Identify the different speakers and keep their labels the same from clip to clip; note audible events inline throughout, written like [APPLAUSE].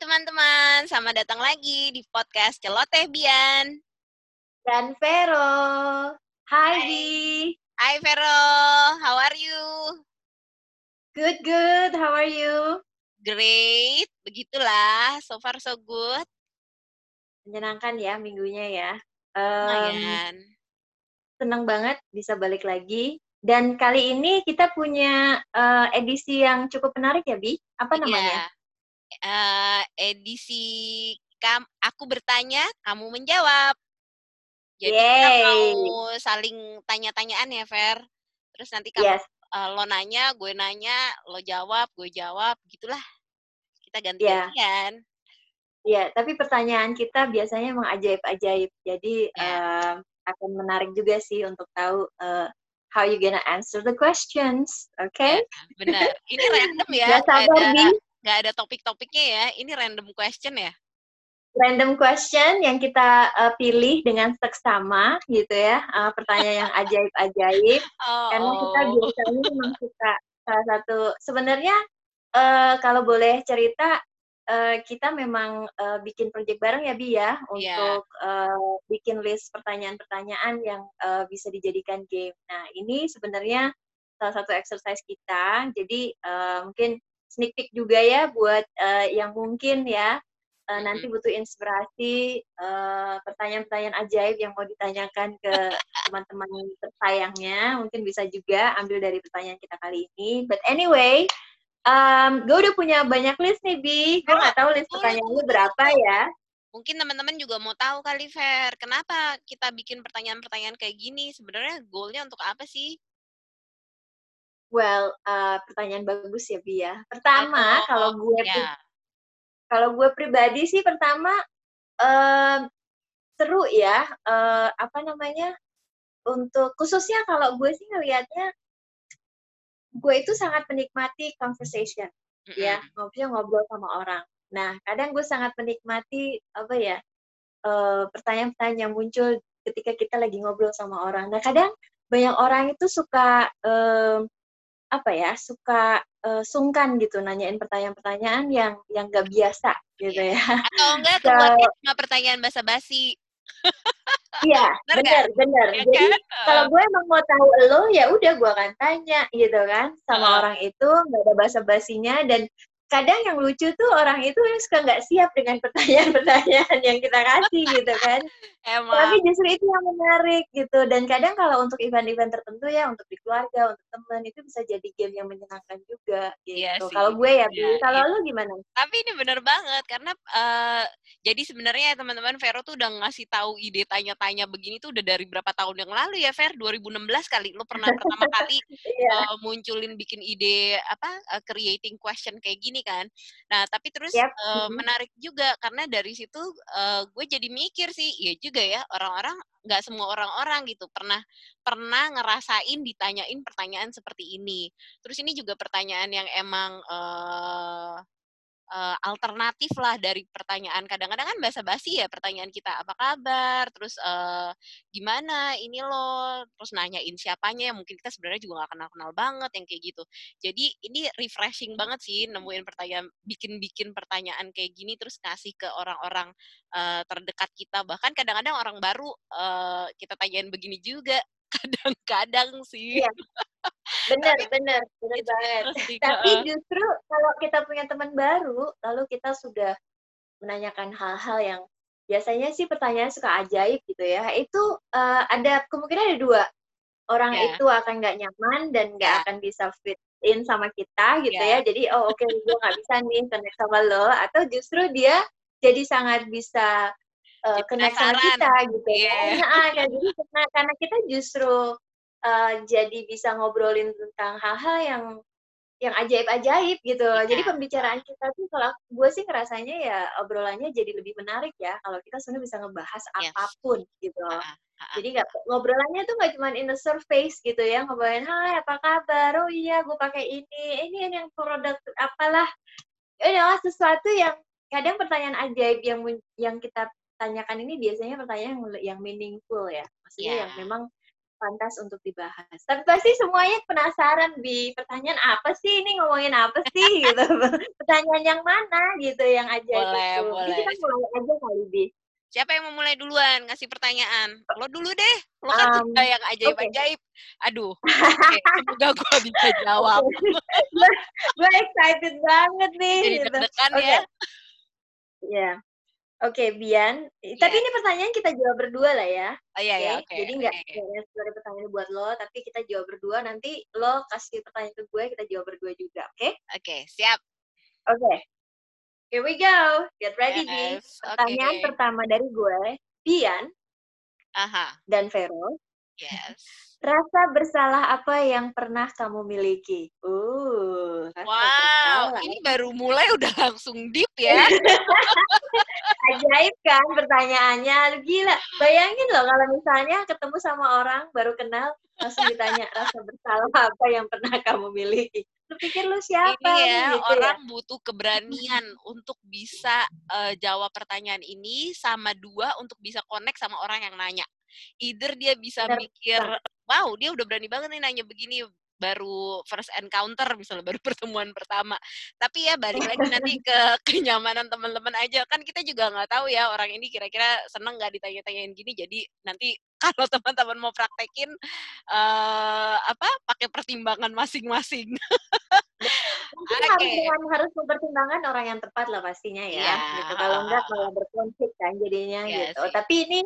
Speaker 1: teman-teman, selamat datang lagi di podcast Celoteh Bian.
Speaker 2: Dan Vero. Hai,
Speaker 1: Hai.
Speaker 2: Bi.
Speaker 1: Hai Vero, how are you?
Speaker 2: Good, good. How are you?
Speaker 1: Great, begitulah. So far so good.
Speaker 2: Menyenangkan ya minggunya ya.
Speaker 1: Lumayan.
Speaker 2: senang banget bisa balik lagi. Dan kali ini kita punya eh, edisi yang cukup menarik ya, Bi. Apa
Speaker 1: Iya.
Speaker 2: namanya?
Speaker 1: Eh, edisi kam aku bertanya, kamu menjawab. Jadi kita
Speaker 2: Yeay.
Speaker 1: mau saling tanya-tanyaan ya, Ver. Terus nanti kamu
Speaker 2: Yes.
Speaker 1: eh, lo nanya, gue nanya, lo jawab, gue jawab, gitulah. Kita ganti-gantian.
Speaker 2: ya. Tapi pertanyaan kita biasanya emang ajaib-ajaib. Jadi
Speaker 1: Ya.
Speaker 2: em, akan menarik juga sih untuk tahu eh, how you gonna answer the questions. Oke?
Speaker 1: Ya, benar. Ini random ya, [LAUGHS]
Speaker 2: Gak sabar,
Speaker 1: ada
Speaker 2: Bi.
Speaker 1: Nggak ada topik-topiknya ya. Ini random question ya.
Speaker 2: random question yang kita uh, pilih dengan seksama gitu ya uh, pertanyaan yang [LAUGHS] ajaib-ajaib karena kita
Speaker 1: Oh,
Speaker 2: biasanya memang suka salah satu sebenarnya uh, kalau boleh cerita uh, kita memang uh, bikin project bareng ya Bi ya
Speaker 1: Iya.
Speaker 2: untuk uh, bikin list pertanyaan-pertanyaan yang uh, bisa dijadikan game. Nah ini sebenarnya salah satu exercise kita jadi uh, mungkin sneak peek juga ya buat uh, yang mungkin ya uh, nanti butuh inspirasi uh, pertanyaan-pertanyaan ajaib yang mau ditanyakan ke [LAUGHS] teman-teman tersayangnya mungkin bisa juga ambil dari pertanyaan kita kali ini but anyway um, gue udah punya banyak list nih bi gue
Speaker 1: Oh,
Speaker 2: nggak tahu list
Speaker 1: boleh,
Speaker 2: pertanyaannya
Speaker 1: boleh,
Speaker 2: berapa ya
Speaker 1: Mungkin teman-teman juga mau tahu kali, Fer. Kenapa kita bikin pertanyaan-pertanyaan kayak gini? Sebenarnya goalnya untuk apa sih?
Speaker 2: Well uh, pertanyaan bagus ya bi ya pertama kalau gue
Speaker 1: ya.
Speaker 2: kalau gue pribadi sih pertama um, seru ya uh, apa namanya untuk khususnya kalau gue sih ngelihatnya gue itu sangat menikmati conversation ya
Speaker 1: Mm-mm.
Speaker 2: ngobrol ngobrol sama orang nah kadang gue sangat menikmati apa ya eh, pertanyaan-pertanyaan yang muncul ketika kita lagi ngobrol sama orang nah kadang banyak orang itu suka em, apa ya suka eh, sungkan gitu nanyain pertanyaan-pertanyaan yang yang gak biasa gitu
Speaker 1: Iya.
Speaker 2: ya
Speaker 1: Atau enggak [LAUGHS]
Speaker 2: so
Speaker 1: cuma pertanyaan basa-basi. [LAUGHS]
Speaker 2: iya [LAUGHS]
Speaker 1: Benar
Speaker 2: benar
Speaker 1: Ya
Speaker 2: jadi
Speaker 1: kan?
Speaker 2: kalau gue emang mau tahu lo ya udah gue akan tanya gitu kan sama
Speaker 1: Heeh.
Speaker 2: orang itu nggak ada basa-basinya dan kadang yang lucu tuh orang itu suka nggak siap dengan pertanyaan-pertanyaan yang kita kasih gitu kan. Tapi
Speaker 1: Emang.
Speaker 2: justru itu yang menarik gitu. Dan kadang kalau untuk event-event tertentu ya untuk di keluarga untuk teman itu bisa jadi game yang menyenangkan juga
Speaker 1: Iya
Speaker 2: gitu.
Speaker 1: sih.
Speaker 2: kalau gue ya
Speaker 1: Iya,
Speaker 2: Bi. Kalau
Speaker 1: iya.
Speaker 2: lu gimana?
Speaker 1: Tapi ini bener banget karena eh, jadi sebenarnya teman-teman Vero tuh udah ngasih tahu ide tanya-tanya begini tuh udah dari berapa tahun yang lalu ya Ver? 2016 kali. Lo pernah pertama kali [LAUGHS]
Speaker 2: iya.
Speaker 1: eh, munculin bikin ide apa eh, creating question kayak gini kan. Nah, tapi terus
Speaker 2: yep
Speaker 1: eh,
Speaker 2: mhm.
Speaker 1: menarik juga karena dari situ eh, gue jadi mikir sih, iya juga ya orang-orang nggak semua orang-orang gitu pernah pernah ngerasain ditanyain pertanyaan seperti ini. Terus ini juga pertanyaan yang emang eh eh, alternatif lah dari pertanyaan. Kadang-kadang kan basa-basi ya pertanyaan kita apa kabar? Terus eh, gimana ini loh? Terus nanyain siapanya yang mungkin kita sebenarnya juga nggak kenal-kenal banget yang kayak gitu. Jadi ini refreshing banget sih nemuin pertanyaan bikin-bikin pertanyaan kayak gini terus kasih ke orang-orang eh, terdekat kita. Bahkan kadang-kadang orang baru eh, kita tanyain begini juga. [LAUGHS] Kadang-kadang sih.
Speaker 2: Iya bener
Speaker 1: tapi
Speaker 2: bener bener
Speaker 1: itu
Speaker 2: banget. tapi justru kalau kita punya teman baru lalu kita sudah menanyakan hal-hal yang biasanya sih pertanyaan suka ajaib gitu ya itu eh, ada kemungkinan ada dua. Orang
Speaker 1: ya.
Speaker 2: itu akan nggak nyaman dan nggak
Speaker 1: ya.
Speaker 2: akan bisa fit in sama kita gitu
Speaker 1: ya.
Speaker 2: ya. Jadi oh oke gue nggak bisa nih connect sama lo. Atau justru dia jadi sangat bisa uh, connect sama kita gitu
Speaker 1: iya.
Speaker 2: Kan nah, kayak jadi karena, karena kita justru uh, jadi bisa ngobrolin tentang hal-hal yang yang ajaib-ajaib gitu loh. Jadi pembicaraan kita tuh kalau gue sih ngerasanya ya obrolannya jadi lebih menarik ya kalau kita sebenarnya bisa ngebahas
Speaker 1: yes.
Speaker 2: apa pun gitu
Speaker 1: ha-ha.
Speaker 2: Jadi nggak ngobrolannya tuh nggak cuma in the surface gitu ya ngobrolin hai apa kabar oh iya gue pakai ini ini yang produk apalah ini adalah sesuatu yang kadang pertanyaan ajaib yang yang kita tanyakan ini biasanya pertanyaan yang yang meaningful ya maksudnya
Speaker 1: Iya,
Speaker 2: yang memang pantas untuk dibahas. Tapi pasti semuanya penasaran bi pertanyaan apa sih ini ngomongin apa sih [LAUGHS] gitu. pertanyaan yang mana gitu yang aja
Speaker 1: boleh,
Speaker 2: gitu.
Speaker 1: Boleh.
Speaker 2: kita mulai aja kali bi.
Speaker 1: Siapa yang mau mulai duluan ngasih pertanyaan? Lo dulu deh. Lo kan um, yang ajaib-ajaib. Okay. Aduh. Okay. Semoga gue bisa [LAUGHS] jawab. [LAUGHS]
Speaker 2: gue excited banget nih.
Speaker 1: Jadi gitu. deg-degan okay. ya.
Speaker 2: Iya. Yeah. Oke, okay, Bian. Yeah. Tapi ini pertanyaan kita jawab berdua lah ya.
Speaker 1: Oh iya, iya. Okay.
Speaker 2: Jadi nggak okay. ada pertanyaan buat lo, tapi kita jawab berdua. Nanti lo kasih pertanyaan ke gue, kita jawab berdua juga, oke? Okay?
Speaker 1: Oke, okay, siap.
Speaker 2: Oke. Okay. Here we go. Get ready, yes. Pertanyaan okay. pertama dari gue, Bian.
Speaker 1: Aha.
Speaker 2: Dan Vero.
Speaker 1: Yes.
Speaker 2: Rasa bersalah apa yang pernah kamu miliki? Uh,
Speaker 1: wow, bersalah. ini baru mulai udah langsung deep ya. [LAUGHS]
Speaker 2: Ajaib kan pertanyaannya, gila. Bayangin loh kalau misalnya ketemu sama orang baru kenal, langsung ditanya rasa bersalah apa yang pernah kamu miliki. Lu pikir lu siapa?
Speaker 1: Ini ya, gitu ya? orang ya? butuh keberanian untuk bisa uh, jawab pertanyaan ini sama dua untuk bisa connect sama orang yang nanya either dia bisa mikir wow dia udah berani banget nih nanya begini baru first encounter misalnya baru [LAUGHS] pertemuan pertama. Tapi ya balik lagi [LAUGHS] nanti ke kenyamanan teman-teman aja. Kan kita juga nggak tahu ya orang ini kira-kira seneng nggak ditanya-tanyain gini. Jadi nanti [LAUGHS] kalau teman-teman mau praktekin uh, apa pakai pertimbangan masing-masing.
Speaker 2: Okay. harus harus mempertimbangkan orang yang tepat lah pastinya ya, yeah. gitu. Kalau enggak malah berkonflik kan jadinya yeah, gitu. sih. tapi ini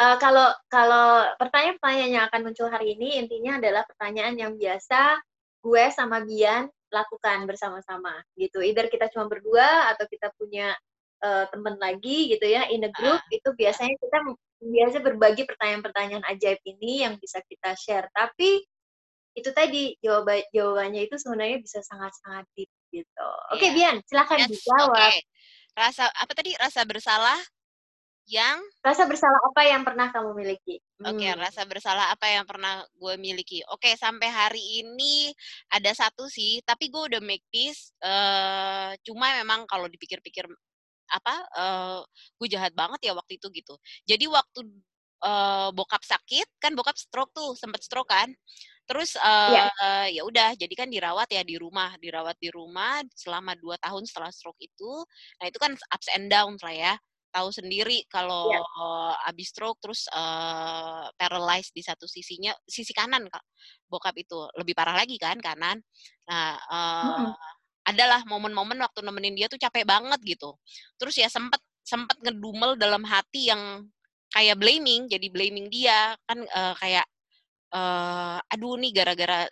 Speaker 2: Uh, kalau kalau pertanyaan-pertanyaan yang akan muncul hari ini intinya adalah pertanyaan yang biasa gue sama Bian lakukan bersama-sama gitu. Either kita cuma berdua atau kita punya uh, teman lagi gitu ya in a group uh. itu biasanya kita biasa berbagi pertanyaan-pertanyaan ajaib ini yang bisa kita share. Tapi itu tadi jawaban jawabannya itu sebenarnya bisa sangat-sangat deep gitu. Oke okay, iya. Bian, silahkan yes, dijawab. Okay.
Speaker 1: Rasa apa tadi? Rasa bersalah yang
Speaker 2: rasa bersalah apa yang pernah kamu miliki?
Speaker 1: Oke, okay, hmm. rasa bersalah apa yang pernah gue miliki? Oke, okay, sampai hari ini ada satu sih, tapi gue udah make peace. Uh, cuma memang kalau dipikir-pikir apa, uh, gue jahat banget ya waktu itu gitu. Jadi waktu uh, bokap sakit, kan bokap stroke tuh, sempet stroke kan. Terus uh, yeah. uh, ya udah, jadi kan dirawat ya di rumah, dirawat di rumah selama dua tahun setelah stroke itu. Nah itu kan ups and downs lah ya tahu sendiri kalau yeah. abis stroke terus uh, paralyzed di satu sisinya sisi kanan kak bokap itu. Lebih parah lagi kan kanan. Nah uh, mm-hmm. adalah momen-momen waktu nemenin dia tuh capek banget gitu. Terus ya sempet sempet ngedumel dalam hati yang kayak blaming jadi blaming dia. Kan uh, kayak uh, aduh nih gara-gara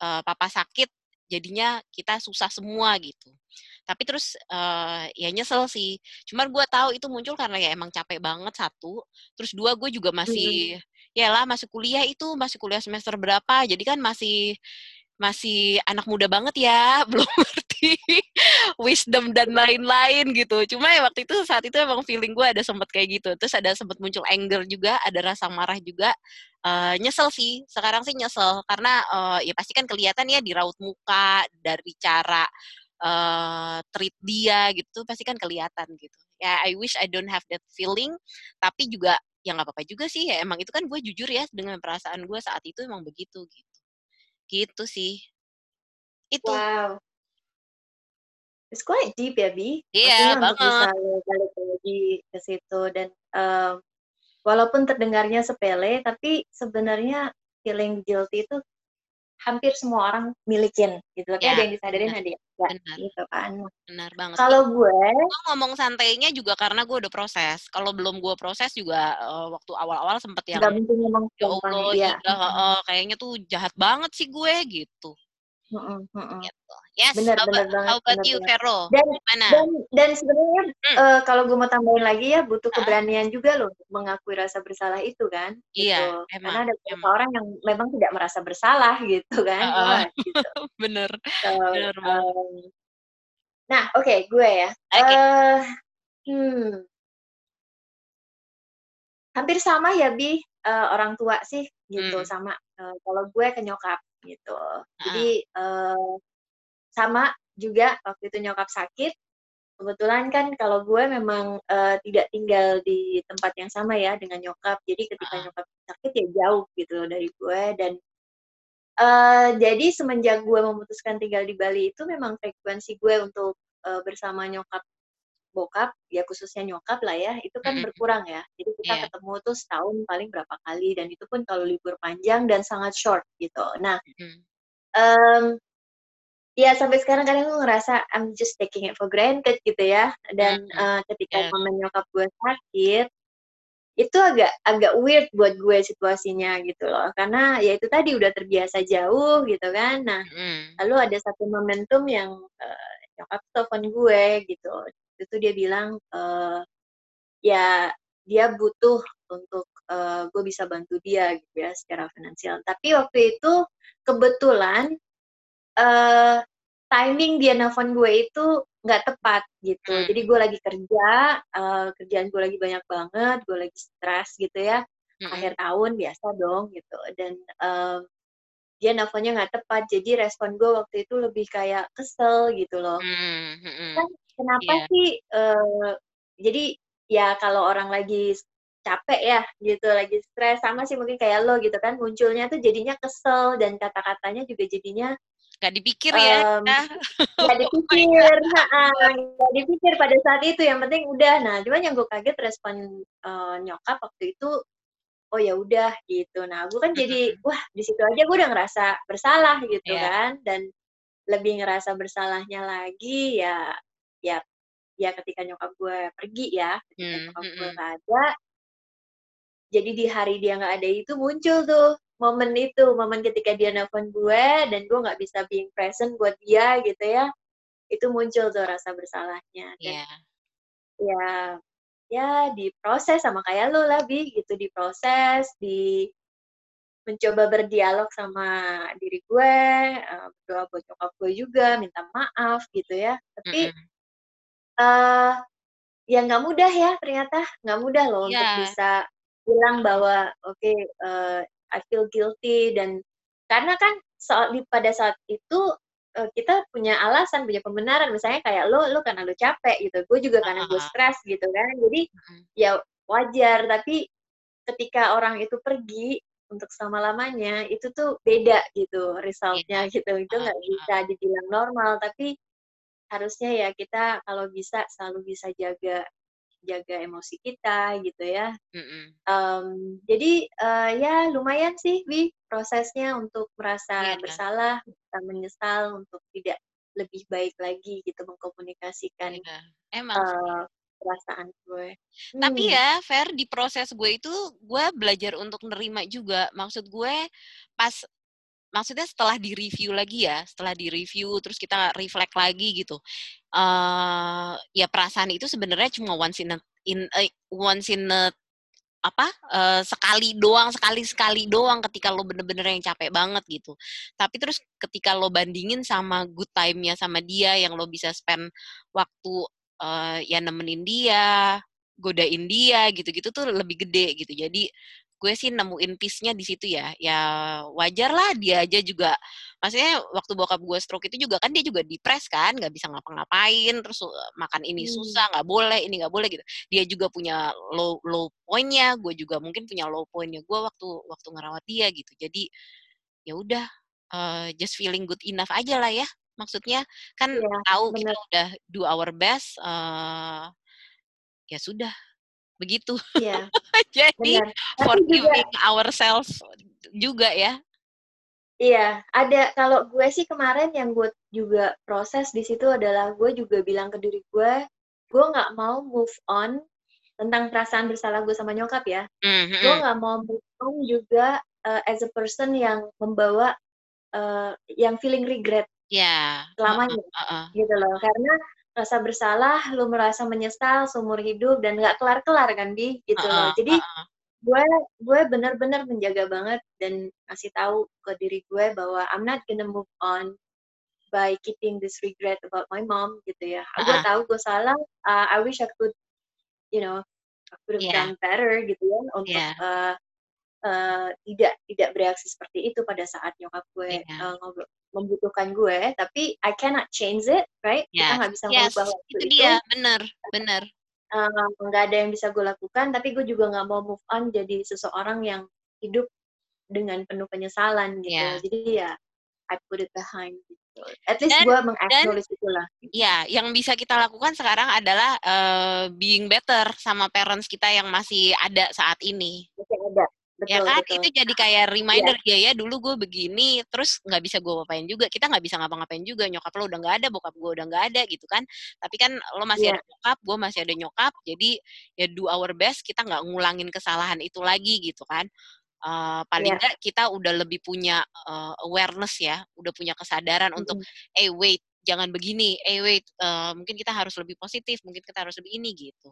Speaker 1: uh, papa sakit jadinya kita susah semua gitu tapi terus uh, ya nyesel sih. Cuman gue tahu itu muncul karena ya emang capek banget satu. Terus dua gue juga masih hmm. ya lah masih kuliah itu masih kuliah semester berapa. Jadi kan masih masih anak muda banget ya [LAUGHS] belum ngerti wisdom dan lain-lain gitu. Cuma ya waktu itu saat itu emang feeling gue ada sempet kayak gitu. Terus ada sempet muncul anger juga ada rasa marah juga. Uh, nyesel sih. Sekarang sih nyesel. Karena uh, ya pasti kan kelihatan ya di raut muka dari cara uh, treat dia gitu pasti kan kelihatan gitu. Ya I wish I don't have that feeling tapi juga ya nggak apa-apa juga sih ya emang itu kan gue jujur ya dengan perasaan gue saat itu emang begitu gitu. Gitu sih. Itu.
Speaker 2: Wow. It's quite deep ya Bi.
Speaker 1: Iya yeah, banget. bisa
Speaker 2: balik lagi ke situ dan um, walaupun terdengarnya sepele tapi sebenarnya feeling guilty itu hampir semua orang milikin gitu tapi ya, ada yang disadarin ada yang enggak gitu kan.
Speaker 1: Benar banget.
Speaker 2: kalau gue
Speaker 1: ngomong santainya juga karena gue udah proses. Kalau belum gue proses juga uh, waktu awal-awal sempet yang
Speaker 2: nggak mungkin ngomong
Speaker 1: ya Allah ya. uh, kayaknya tuh jahat banget sih gue gitu
Speaker 2: -mm,
Speaker 1: gitu. Yes, how, banget, how about benar, you, Vero?
Speaker 2: Dan, Gimana? dan, dan sebenarnya hmm. uh, kalau gue mau tambahin lagi ya, butuh uh. keberanian juga loh mengakui rasa bersalah itu kan.
Speaker 1: Iya,
Speaker 2: gitu. emang. Karena ada beberapa orang yang memang tidak merasa bersalah [LAUGHS] gitu kan. Uh, uh. [LAUGHS] gitu.
Speaker 1: bener,
Speaker 2: so, bener um, Nah, oke, okay, gue ya. Okay. Uh, hmm, hampir sama ya, Bi, uh, orang tua sih gitu, hmm. sama. Uh, kalau gue ke nyokap gitu. Jadi uh, sama juga waktu itu nyokap sakit, kebetulan kan kalau gue memang uh, tidak tinggal di tempat yang sama ya dengan nyokap. Jadi ketika uh nyokap sakit ya jauh gitu loh dari gue dan uh, jadi semenjak gue memutuskan tinggal di Bali itu memang frekuensi gue untuk uh, bersama nyokap bokap ya khususnya nyokap lah ya itu kan mm-hmm. berkurang ya jadi kita yeah. ketemu tuh setahun paling berapa kali dan itu pun kalau libur panjang dan sangat short gitu nah mm-hmm. um, ya sampai sekarang kadang gue ngerasa I'm just taking it for granted gitu ya dan mm-hmm. uh, ketika yeah. mama nyokap gue sakit itu agak agak weird buat gue situasinya gitu loh karena ya itu tadi udah terbiasa jauh gitu kan nah mm. lalu ada satu momentum yang uh, nyokap telepon gue gitu itu dia bilang uh, ya dia butuh untuk uh, gue bisa bantu dia gitu ya secara finansial tapi waktu itu kebetulan uh, timing dia nelfon gue itu nggak tepat gitu. Hmm. Jadi gue lagi kerja, uh, kerjaan gue lagi banyak banget, gue lagi stres gitu ya. Hmm. Akhir tahun biasa dong gitu. Dan uh, dia nelfonnya nggak tepat, jadi respon gue waktu itu lebih kayak kesel gitu loh. Hmm. Hmm. Kan kenapa yeah. sih? Uh, jadi ya kalau orang lagi capek ya gitu lagi stres sama sih mungkin kayak lo gitu kan munculnya tuh jadinya kesel dan kata-katanya juga jadinya
Speaker 1: Gak dipikir ya? [LAUGHS] Um,
Speaker 2: gak dipikir, oh gak dipikir pada saat itu. Yang penting udah. Nah, cuman yang gue kaget respon uh, nyokap waktu itu, oh ya udah gitu. Nah, gue kan jadi, wah di situ aja gue udah ngerasa bersalah gitu yeah. kan. Dan lebih ngerasa bersalahnya lagi ya, ya, ya ketika nyokap gue pergi ya, ketika hmm. nyokap gue gak ada. Jadi di hari dia nggak ada itu muncul tuh momen itu momen ketika dia nelfon gue dan gue nggak bisa being present buat dia gitu ya itu muncul tuh rasa bersalahnya dan yeah. ya ya diproses sama kayak lo lah bi gitu diproses di mencoba berdialog sama diri gue uh, berdoa buat nyokap gue juga minta maaf gitu ya tapi mm -hmm. Uh, ya nggak mudah ya ternyata nggak mudah loh yeah. untuk iya. bisa bilang bahwa oke okay, uh, eh, I feel guilty. Dan karena kan soal pada saat itu uh, kita punya alasan punya pembenaran. Misalnya kayak lo lo karena lo capek gitu. Gue juga karena gue stres gitu kan. Jadi ya wajar. Tapi ketika orang itu pergi untuk selama lamanya itu tuh beda gitu resultnya yeah. gitu. Itu nggak bisa dibilang normal. Tapi harusnya ya kita kalau bisa selalu bisa jaga jaga emosi kita gitu ya. Um, jadi uh, ya lumayan sih, Wi, prosesnya untuk merasa yeah, bersalah, yeah. menyesal untuk tidak lebih baik lagi gitu mengkomunikasikan yeah. Emang. Uh, perasaan gue.
Speaker 1: Tapi hmm. ya, Fer, di proses gue itu gue belajar untuk nerima juga. Maksud gue pas maksudnya setelah di review lagi ya, setelah di review terus kita reflect lagi gitu. Uh, ya perasaan itu sebenarnya cuma once in a, in uh, once in a apa uh, sekali doang sekali sekali doang ketika lo bener-bener yang capek banget gitu tapi terus ketika lo bandingin sama good time-nya sama dia yang lo bisa spend waktu uh, ya nemenin dia godain dia gitu-gitu tuh lebih gede gitu jadi gue sih nemuin peace-nya di situ ya. Ya wajar lah dia aja juga. Maksudnya waktu bokap gue stroke itu juga kan dia juga depres kan, nggak bisa ngapa-ngapain, terus uh, makan ini hmm. susah, nggak boleh, ini nggak boleh gitu. Dia juga punya low low point-nya, gue juga mungkin punya low point-nya gue waktu waktu ngerawat dia gitu. Jadi ya udah uh, just feeling good enough aja lah ya. Maksudnya kan ya, tahu bener. kita udah do our best, uh, ya sudah begitu. Iya. [LAUGHS] Jadi benar. forgiving juga, ourselves juga ya.
Speaker 2: Iya, ada kalau gue sih kemarin yang gue juga proses di situ adalah gue juga bilang ke diri gue, gue nggak mau move on tentang perasaan bersalah gue sama nyokap ya. Mm-hmm. Gue nggak mau move on juga uh, as a person yang membawa uh, yang feeling regret.
Speaker 1: Yeah.
Speaker 2: Selamanya, uh, uh, uh. gitu loh. Karena rasa bersalah, lu merasa menyesal seumur hidup dan nggak kelar-kelar kan di gitu uh, loh. Jadi uh, gue gue benar-benar menjaga banget dan kasih tahu ke diri gue bahwa I'm not gonna move on by keeping this regret about my mom gitu ya. Uh, gue tahu gue salah. Uh, I wish I could, you know, I could have yeah. done better gitu ya untuk yeah. uh, uh, tidak tidak bereaksi seperti itu pada saat nyokap gue yeah. uh, ngobrol membutuhkan gue tapi I cannot change it right yeah. kita nggak bisa
Speaker 1: yes. mengubah waktu itu, itu dia benar benar
Speaker 2: nggak uh, ada yang bisa gue lakukan tapi gue juga nggak mau move on jadi seseorang yang hidup dengan penuh penyesalan gitu yeah. jadi ya I put it behind gitu. At least gue mengaknowledge itulah.
Speaker 1: Ya, yang bisa kita lakukan sekarang adalah uh, being better sama parents kita yang masih ada saat ini.
Speaker 2: Masih ada.
Speaker 1: Ya betul, ya kan betul. itu jadi kayak reminder yeah. ya ya dulu gue begini terus nggak bisa gue ngapain juga kita nggak bisa ngapa-ngapain juga nyokap lo udah nggak ada bokap gue udah nggak ada gitu kan tapi kan lo masih yeah. ada nyokap gue masih ada nyokap jadi ya do our best kita nggak ngulangin kesalahan itu lagi gitu kan Uh, paling yeah. kita udah lebih punya uh, awareness ya, udah punya kesadaran mm -hmm. untuk, eh wait, jangan begini, eh wait, uh, mungkin kita harus lebih positif, mungkin kita harus lebih ini gitu.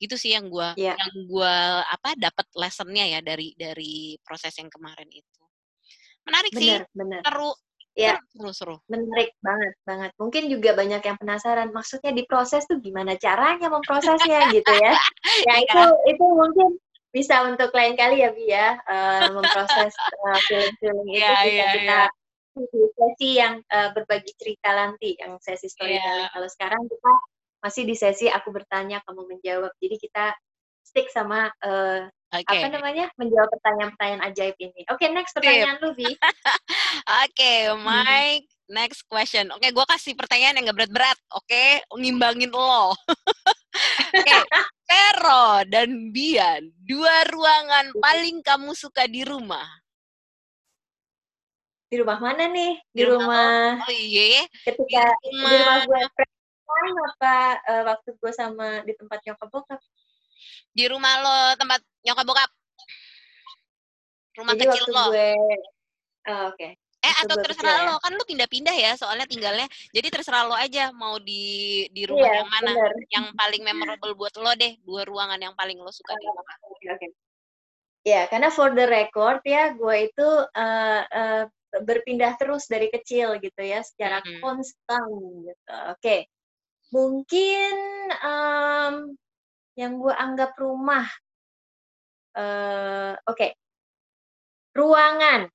Speaker 1: Gitu sih yang gua yeah. yang gua apa dapat lessonnya ya dari dari proses yang kemarin itu. Menarik bener, sih, bener. seru.
Speaker 2: Ya, seru, seru. Menarik banget, banget. Mungkin juga banyak yang penasaran, maksudnya diproses tuh gimana caranya memprosesnya gitu ya. [LAUGHS] Ya iya. itu itu mungkin bisa untuk lain kali ya Bi ya uh, memproses uh, feeling-feeling itu yeah, bisa yeah, kita yeah. sesi yang uh, berbagi cerita nanti yang sesi storytelling. Yeah. Kalau sekarang kita masih di sesi aku bertanya kamu menjawab. Jadi kita stick sama uh, okay. apa namanya menjawab pertanyaan-pertanyaan ajaib ini. Oke, okay, next pertanyaan lu Bi. [LAUGHS]
Speaker 1: Oke, okay, Mike. Hmm. Next question. Oke, okay, gue kasih pertanyaan yang gak berat-berat. Oke, okay? ngimbangin lo. [LAUGHS] Oke, okay. Pero dan Bian, dua ruangan paling kamu suka di rumah?
Speaker 2: Di rumah mana nih? Di, di rumah,
Speaker 1: rumah. Oh iya.
Speaker 2: Ketika di rumah, di rumah gue prime apa uh, waktu gue sama di tempat nyokap bokap?
Speaker 1: Di rumah lo tempat nyokap bokap? Rumah
Speaker 2: Jadi
Speaker 1: kecil
Speaker 2: waktu lo? Gue, oh, oke. Okay.
Speaker 1: Eh atau terserah ya. lo kan lo pindah-pindah ya soalnya tinggalnya. Jadi terserah lo aja mau di di rumah yeah, yang mana bener. yang paling memorable buat lo deh dua ruangan yang paling lo suka di rumah. Oke. Okay.
Speaker 2: Ya karena for the record ya gue itu uh, uh, berpindah terus dari kecil gitu ya secara mm -hmm. konstan gitu. Oke. Okay. Mungkin um, yang gue anggap rumah. Uh, Oke. Okay. Ruangan.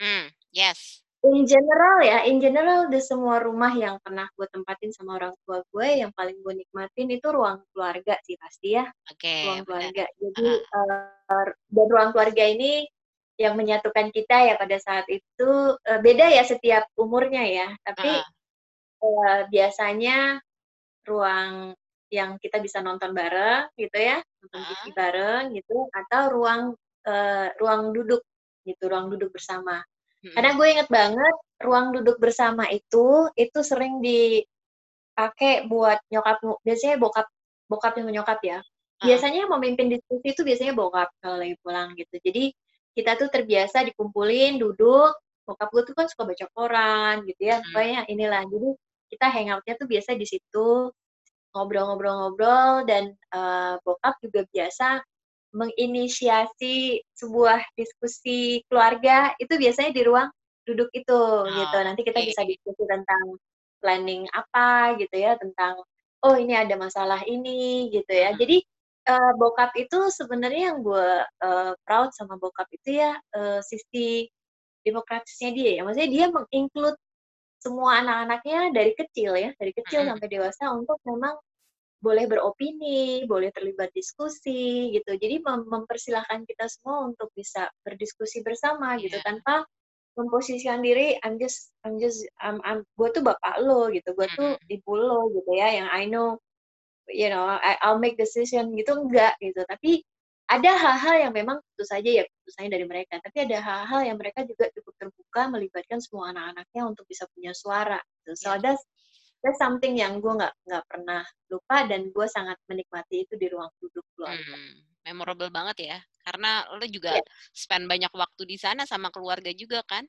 Speaker 1: Hmm. Yes.
Speaker 2: In general ya, in general di semua rumah yang pernah gue tempatin sama orang tua gue, yang paling gue nikmatin itu ruang keluarga sih pasti ya.
Speaker 1: Oke. Okay,
Speaker 2: ruang keluarga. Jadi uh, uh, dan ruang keluarga ini yang menyatukan kita ya pada saat itu uh, beda ya setiap umurnya ya. Tapi uh. Uh, biasanya ruang yang kita bisa nonton bareng gitu ya, nonton uh. TV bareng gitu, atau ruang uh, ruang duduk gitu, ruang duduk bersama. Karena gue inget banget ruang duduk bersama itu itu sering dipakai buat nyokap biasanya bokap bokap yang nyokap ya. Biasanya yang memimpin diskusi itu biasanya bokap kalau lagi pulang gitu. Jadi kita tuh terbiasa dikumpulin duduk bokap gue tuh kan suka baca koran gitu ya. Pokoknya inilah. Jadi kita hangoutnya tuh biasa di situ ngobrol-ngobrol-ngobrol dan uh, bokap juga biasa menginisiasi sebuah diskusi keluarga itu biasanya di ruang duduk itu oh, gitu. Nanti kita okay. bisa diskusi tentang planning apa gitu ya, tentang oh ini ada masalah ini gitu ya. Hmm. Jadi uh, bokap itu sebenarnya yang gue uh, proud sama bokap itu ya uh, sisi demokratisnya dia ya. Maksudnya dia menginclude semua anak-anaknya dari kecil ya, dari kecil sampai dewasa untuk memang boleh beropini, boleh terlibat diskusi gitu. Jadi mem mempersilahkan kita semua untuk bisa berdiskusi bersama yeah. gitu iya. tanpa memposisikan diri I'm just I'm just I'm, I'm gue tuh bapak lo gitu, gue tuh ibu lo gitu ya yang I know you know I, I'll make decision gitu enggak gitu. Tapi ada hal-hal yang memang tentu saja ya keputusannya dari mereka, tapi ada hal-hal yang mereka juga cukup terbuka melibatkan semua anak-anaknya untuk bisa punya suara. Gitu. So yeah. that's that's something yang gue nggak nggak pernah lupa dan gue sangat menikmati itu di ruang duduk keluarga. Hmm,
Speaker 1: memorable banget ya, karena lo juga yeah. spend banyak waktu di sana sama keluarga juga kan?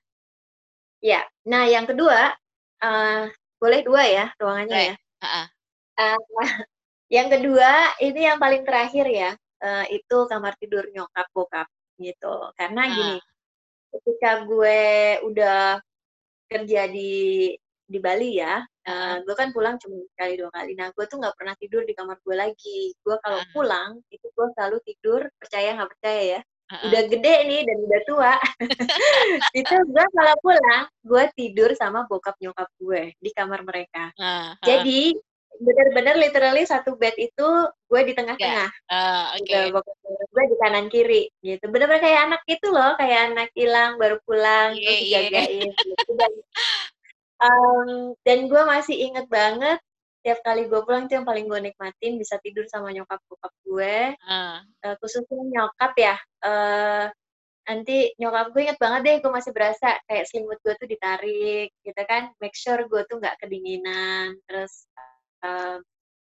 Speaker 2: Ya, yeah. nah yang kedua, uh, boleh dua ya ruangannya right. ya. Uh-uh. Uh, [LAUGHS] yang kedua ini yang paling terakhir ya, uh, itu kamar tidur nyokap bokap gitu. Karena uh. gini, ketika gue udah kerja di di Bali ya, uh, gue kan pulang cuma sekali dua kali. Nah, gue tuh nggak pernah tidur di kamar gue lagi. Gue kalau uh. pulang itu gue selalu tidur percaya nggak percaya ya, uh-uh. udah gede nih dan udah tua [LAUGHS] itu gue kalau pulang gue tidur sama bokap nyokap gue di kamar mereka uh, uh. jadi bener-bener literally satu bed itu gue di tengah-tengah yeah. uh, okay. gitu, gue di kanan kiri gitu bener-bener kayak anak itu loh kayak anak hilang baru pulang yeah, terus iya. dijagain yeah. gitu dan um, dan gue masih inget banget tiap kali gue pulang itu yang paling gue nikmatin bisa tidur sama nyokap bokap gue uh. Uh, khususnya nyokap ya uh, nanti nyokap gue inget banget deh gue masih berasa kayak selimut gue tuh ditarik gitu kan make sure gue tuh nggak kedinginan terus uh,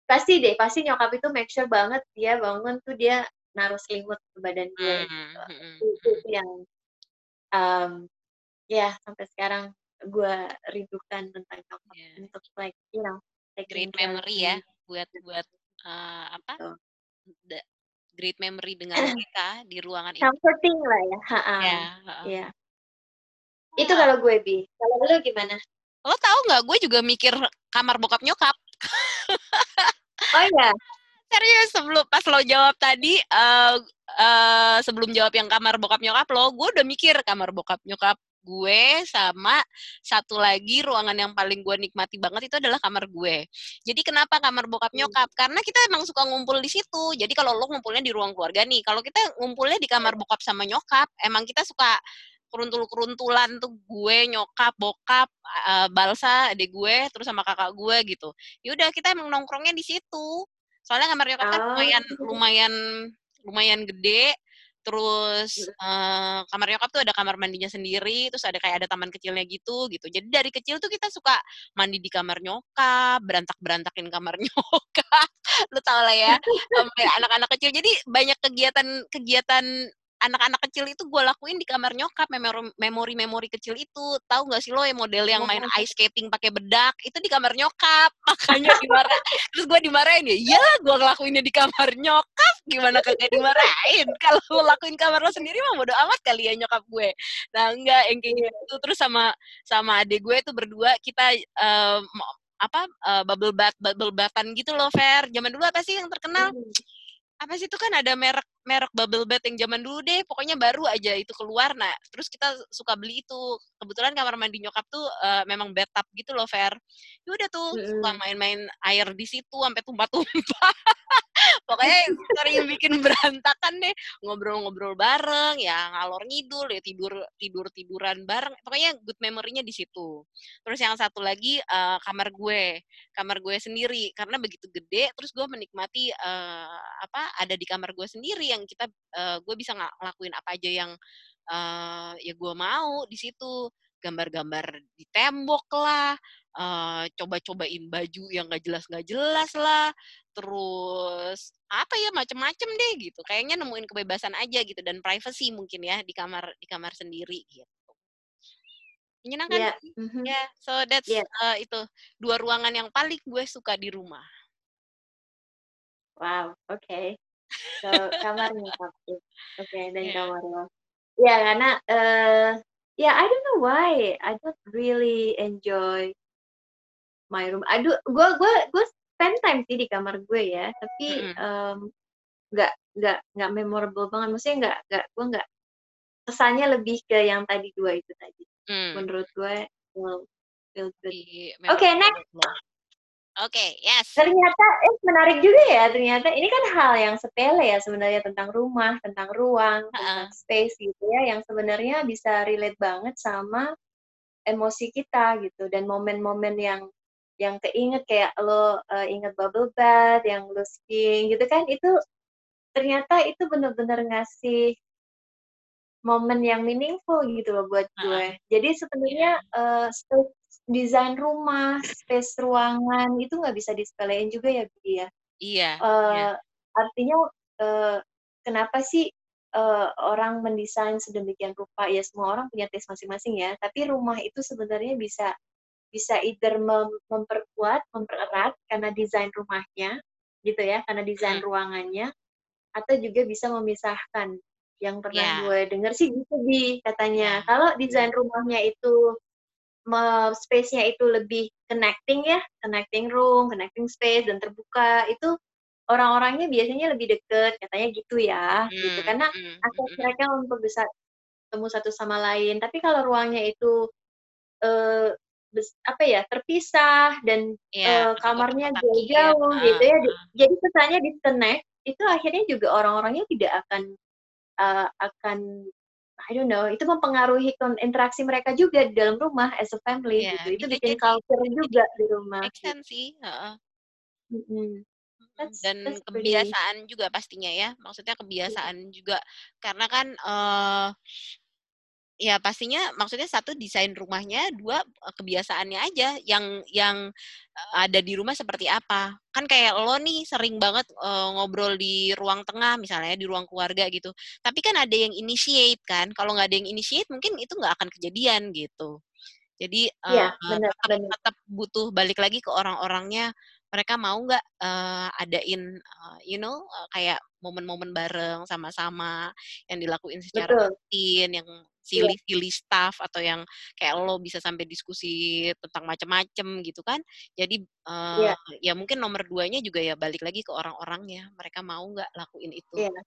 Speaker 2: pasti deh pasti nyokap itu make sure banget dia bangun tuh dia naruh selimut ke badan gue mm -hmm. gitu. Hmm, itu, itu yang um, ya sampai sekarang gue rindukan tentang nyokap yeah. untuk like you know
Speaker 1: great memory ya buat buat uh, apa The great memory dengan [CLEARS THROAT] mereka di ruangan
Speaker 2: itu. Comforting lah ya. Ha -ha. Ya. ya. Itu kalau gue bi. Kalau lo gimana?
Speaker 1: Lo tau nggak? Gue juga mikir kamar bokap nyokap.
Speaker 2: Oh iya.
Speaker 1: Serius sebelum pas lo jawab tadi, uh, uh, sebelum jawab yang kamar bokap nyokap lo, gue udah mikir kamar bokap nyokap gue sama satu lagi ruangan yang paling gue nikmati banget itu adalah kamar gue. Jadi kenapa kamar bokap hmm. nyokap? Karena kita emang suka ngumpul di situ. Jadi kalau lo ngumpulnya di ruang keluarga nih, kalau kita ngumpulnya di kamar bokap sama nyokap, emang kita suka keruntul-keruntulan tuh gue, nyokap, bokap, uh, balsa, adik gue, terus sama kakak gue gitu. Yaudah kita emang nongkrongnya di situ. Soalnya kamar nyokap kan lumayan oh. lumayan lumayan gede terus uh, kamar nyokap tuh ada kamar mandinya sendiri, terus ada kayak ada taman kecilnya gitu gitu. Jadi dari kecil tuh kita suka mandi di kamar nyokap, berantak-berantakin kamar [LAUGHS] nyokap. Lu tau lah ya, anak-anak kecil. Jadi banyak kegiatan-kegiatan anak-anak kecil itu gue lakuin di kamar nyokap memori-memori kecil itu. Tahu nggak sih lo yang model yang main ice skating pakai bedak? Itu di kamar nyokap. [LAUGHS] Makanya dimarah terus gue dimarahin ya iya gue ngelakuinnya di kamar nyokap. Gimana kagak dimarahin? [LAUGHS] Kalau lo lakuin kamar lo sendiri mah bodo amat kali ya nyokap gue. Nah enggak yang kayak gitu. Terus sama sama adik gue itu berdua kita um, apa uh, bubble bath bubble bathan gitu loh Fer. Zaman dulu apa sih yang terkenal? Hmm. apa sih itu kan ada merek merek bubble bath yang zaman dulu deh, pokoknya baru aja itu keluar. Nah, terus kita suka beli itu. Kebetulan kamar mandi nyokap tuh uh, memang bathtub gitu loh, Fer. Ya udah tuh mm. suka main-main air di situ sampai tumpah-tumpah. [LAUGHS] pokoknya sering bikin [LAUGHS] berantakan deh, ngobrol-ngobrol bareng, ya ngalor ngidul, ya tidur tidur tiduran bareng. Pokoknya good memory-nya di situ. Terus yang satu lagi uh, kamar gue, kamar gue sendiri karena begitu gede, terus gue menikmati uh, apa ada di kamar gue sendiri yang kita uh, gue bisa ngelakuin apa aja yang uh, ya gue mau di situ gambar-gambar di tembok lah uh, coba-cobain baju yang gak jelas gak jelas lah terus apa ya macem-macem deh gitu kayaknya nemuin kebebasan aja gitu dan privacy mungkin ya di kamar di kamar sendiri gitu menyenangkan yeah. mm -hmm. ya yeah. so that's yeah. uh, itu dua ruangan yang paling gue suka di rumah
Speaker 2: wow oke okay. So, kamarnya tapi Oke, okay, dan yeah. kamar lo. Ya, karena uh, ya yeah, I don't know why. I don't really enjoy my room. Aduh, gue gue gue spend time sih di kamar gue ya, tapi nggak mm -hmm. um, nggak nggak memorable banget. Maksudnya nggak nggak gue nggak kesannya lebih ke yang tadi dua itu tadi. Mm. Menurut gue well, feel good. Oke, okay, next.
Speaker 1: Oke, okay, yes.
Speaker 2: Ternyata eh menarik juga ya. Ternyata ini kan hal yang sepele ya sebenarnya tentang rumah, tentang ruang, uh -uh. tentang space gitu ya yang sebenarnya bisa relate banget sama emosi kita gitu dan momen-momen yang yang keinget kayak lo uh, inget bubble bath, yang lo skiing gitu kan itu ternyata itu benar-benar ngasih momen yang meaningful gitu loh buat gue. Uh. Jadi sebenarnya uh, desain rumah, space ruangan itu nggak bisa disepelein juga ya, Bi ya.
Speaker 1: Iya. Uh, iya.
Speaker 2: Artinya uh, kenapa sih uh, orang mendesain sedemikian rupa? Ya semua orang punya taste masing-masing ya. Tapi rumah itu sebenarnya bisa bisa either mem memperkuat, mempererat karena desain rumahnya, gitu ya, karena desain hmm. ruangannya, atau juga bisa memisahkan. Yang pernah yeah. gue dengar sih gitu bi katanya. Yeah. Kalau desain rumahnya itu space-nya itu lebih connecting ya, connecting room, connecting space dan terbuka itu orang-orangnya biasanya lebih deket katanya gitu ya, gitu.
Speaker 1: Mmm,
Speaker 2: Karena
Speaker 1: mhm
Speaker 2: akses
Speaker 1: mhm.
Speaker 2: mereka untuk bisa ketemu satu sama lain. Tapi kalau ruangnya itu, bes apa ya, terpisah dan,
Speaker 1: Iya,
Speaker 2: eee,
Speaker 1: masih
Speaker 2: kamarnya jauh-jauh gitu
Speaker 1: heeh
Speaker 2: ya, di
Speaker 1: heeh.
Speaker 2: jadi kesannya disconnect, itu akhirnya juga orang-orangnya tidak akan, eee, akan I don't know, itu mempengaruhi kon interaksi mereka juga di dalam rumah as a family
Speaker 1: Iya,
Speaker 2: gitu. Itu bikin culture juga di rumah
Speaker 1: Make
Speaker 2: gitu.
Speaker 1: sense sih, heeh.
Speaker 2: Mhm.
Speaker 1: Mhm,
Speaker 2: That's
Speaker 1: dan
Speaker 2: that's pretty
Speaker 1: kebiasaan juga pastinya ya, maksudnya kebiasaan juga. Karena kan, eee, ya pastinya maksudnya 1 desain rumahnya, 2 eee, kebiasaannya aja yang yang, eee, ada di rumah seperti apa. Kan kayak lo nih sering banget, eee, ngobrol di ruang tengah misalnya ya, di ruang keluarga gitu. Tapi kan ada yang initiate kan, kalau nggak ada yang initiate mungkin itu nggak akan kejadian gitu. Jadi,
Speaker 2: Iya,
Speaker 1: eee,
Speaker 2: bener
Speaker 1: tetep
Speaker 2: bener.
Speaker 1: tetep butuh balik lagi ke orang-orangnya, mereka mau nggak, eee, adain, eee, you know, eee, kayak momen-momen bareng sama-sama, yang dilakuin secara
Speaker 2: Betul.
Speaker 1: rutin, yang. Silly-silly stuff atau yang kayak lo bisa sampai diskusi tentang macem-macem gitu kan. Jadi, eee,
Speaker 2: Iya.
Speaker 1: ya mungkin nomor 2-nya juga ya balik lagi ke orang-orangnya, mereka mau nggak lakuin itu.
Speaker 2: Iya.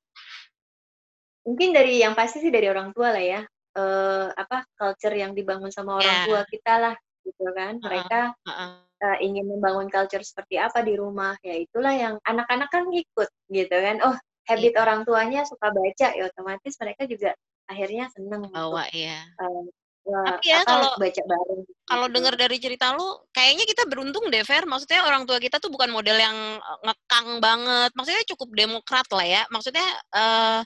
Speaker 2: Mungkin dari yang pasti sih dari orang tua lah ya, eee, apa, culture yang dibangun sama orang
Speaker 1: Iya.
Speaker 2: tua kita lah, gitu kan. Mereka,
Speaker 1: heeh.
Speaker 2: eee, ingin membangun culture seperti apa di rumah, ya itulah yang anak-anak kan ngikut gitu kan. Oh, habit
Speaker 1: Iya.
Speaker 2: orang tuanya suka baca, ya otomatis mereka juga akhirnya seneng untuk,
Speaker 1: Kebawa, iya.
Speaker 2: eee, eee,
Speaker 1: Tapi ya kalau
Speaker 2: baca bareng
Speaker 1: kalau
Speaker 2: gitu.
Speaker 1: denger dari cerita lu, kayaknya kita beruntung deh, Ver, maksudnya orang tua kita tuh bukan model yang, eee, ngekang banget, maksudnya cukup demokrat lah ya. Maksudnya, eee,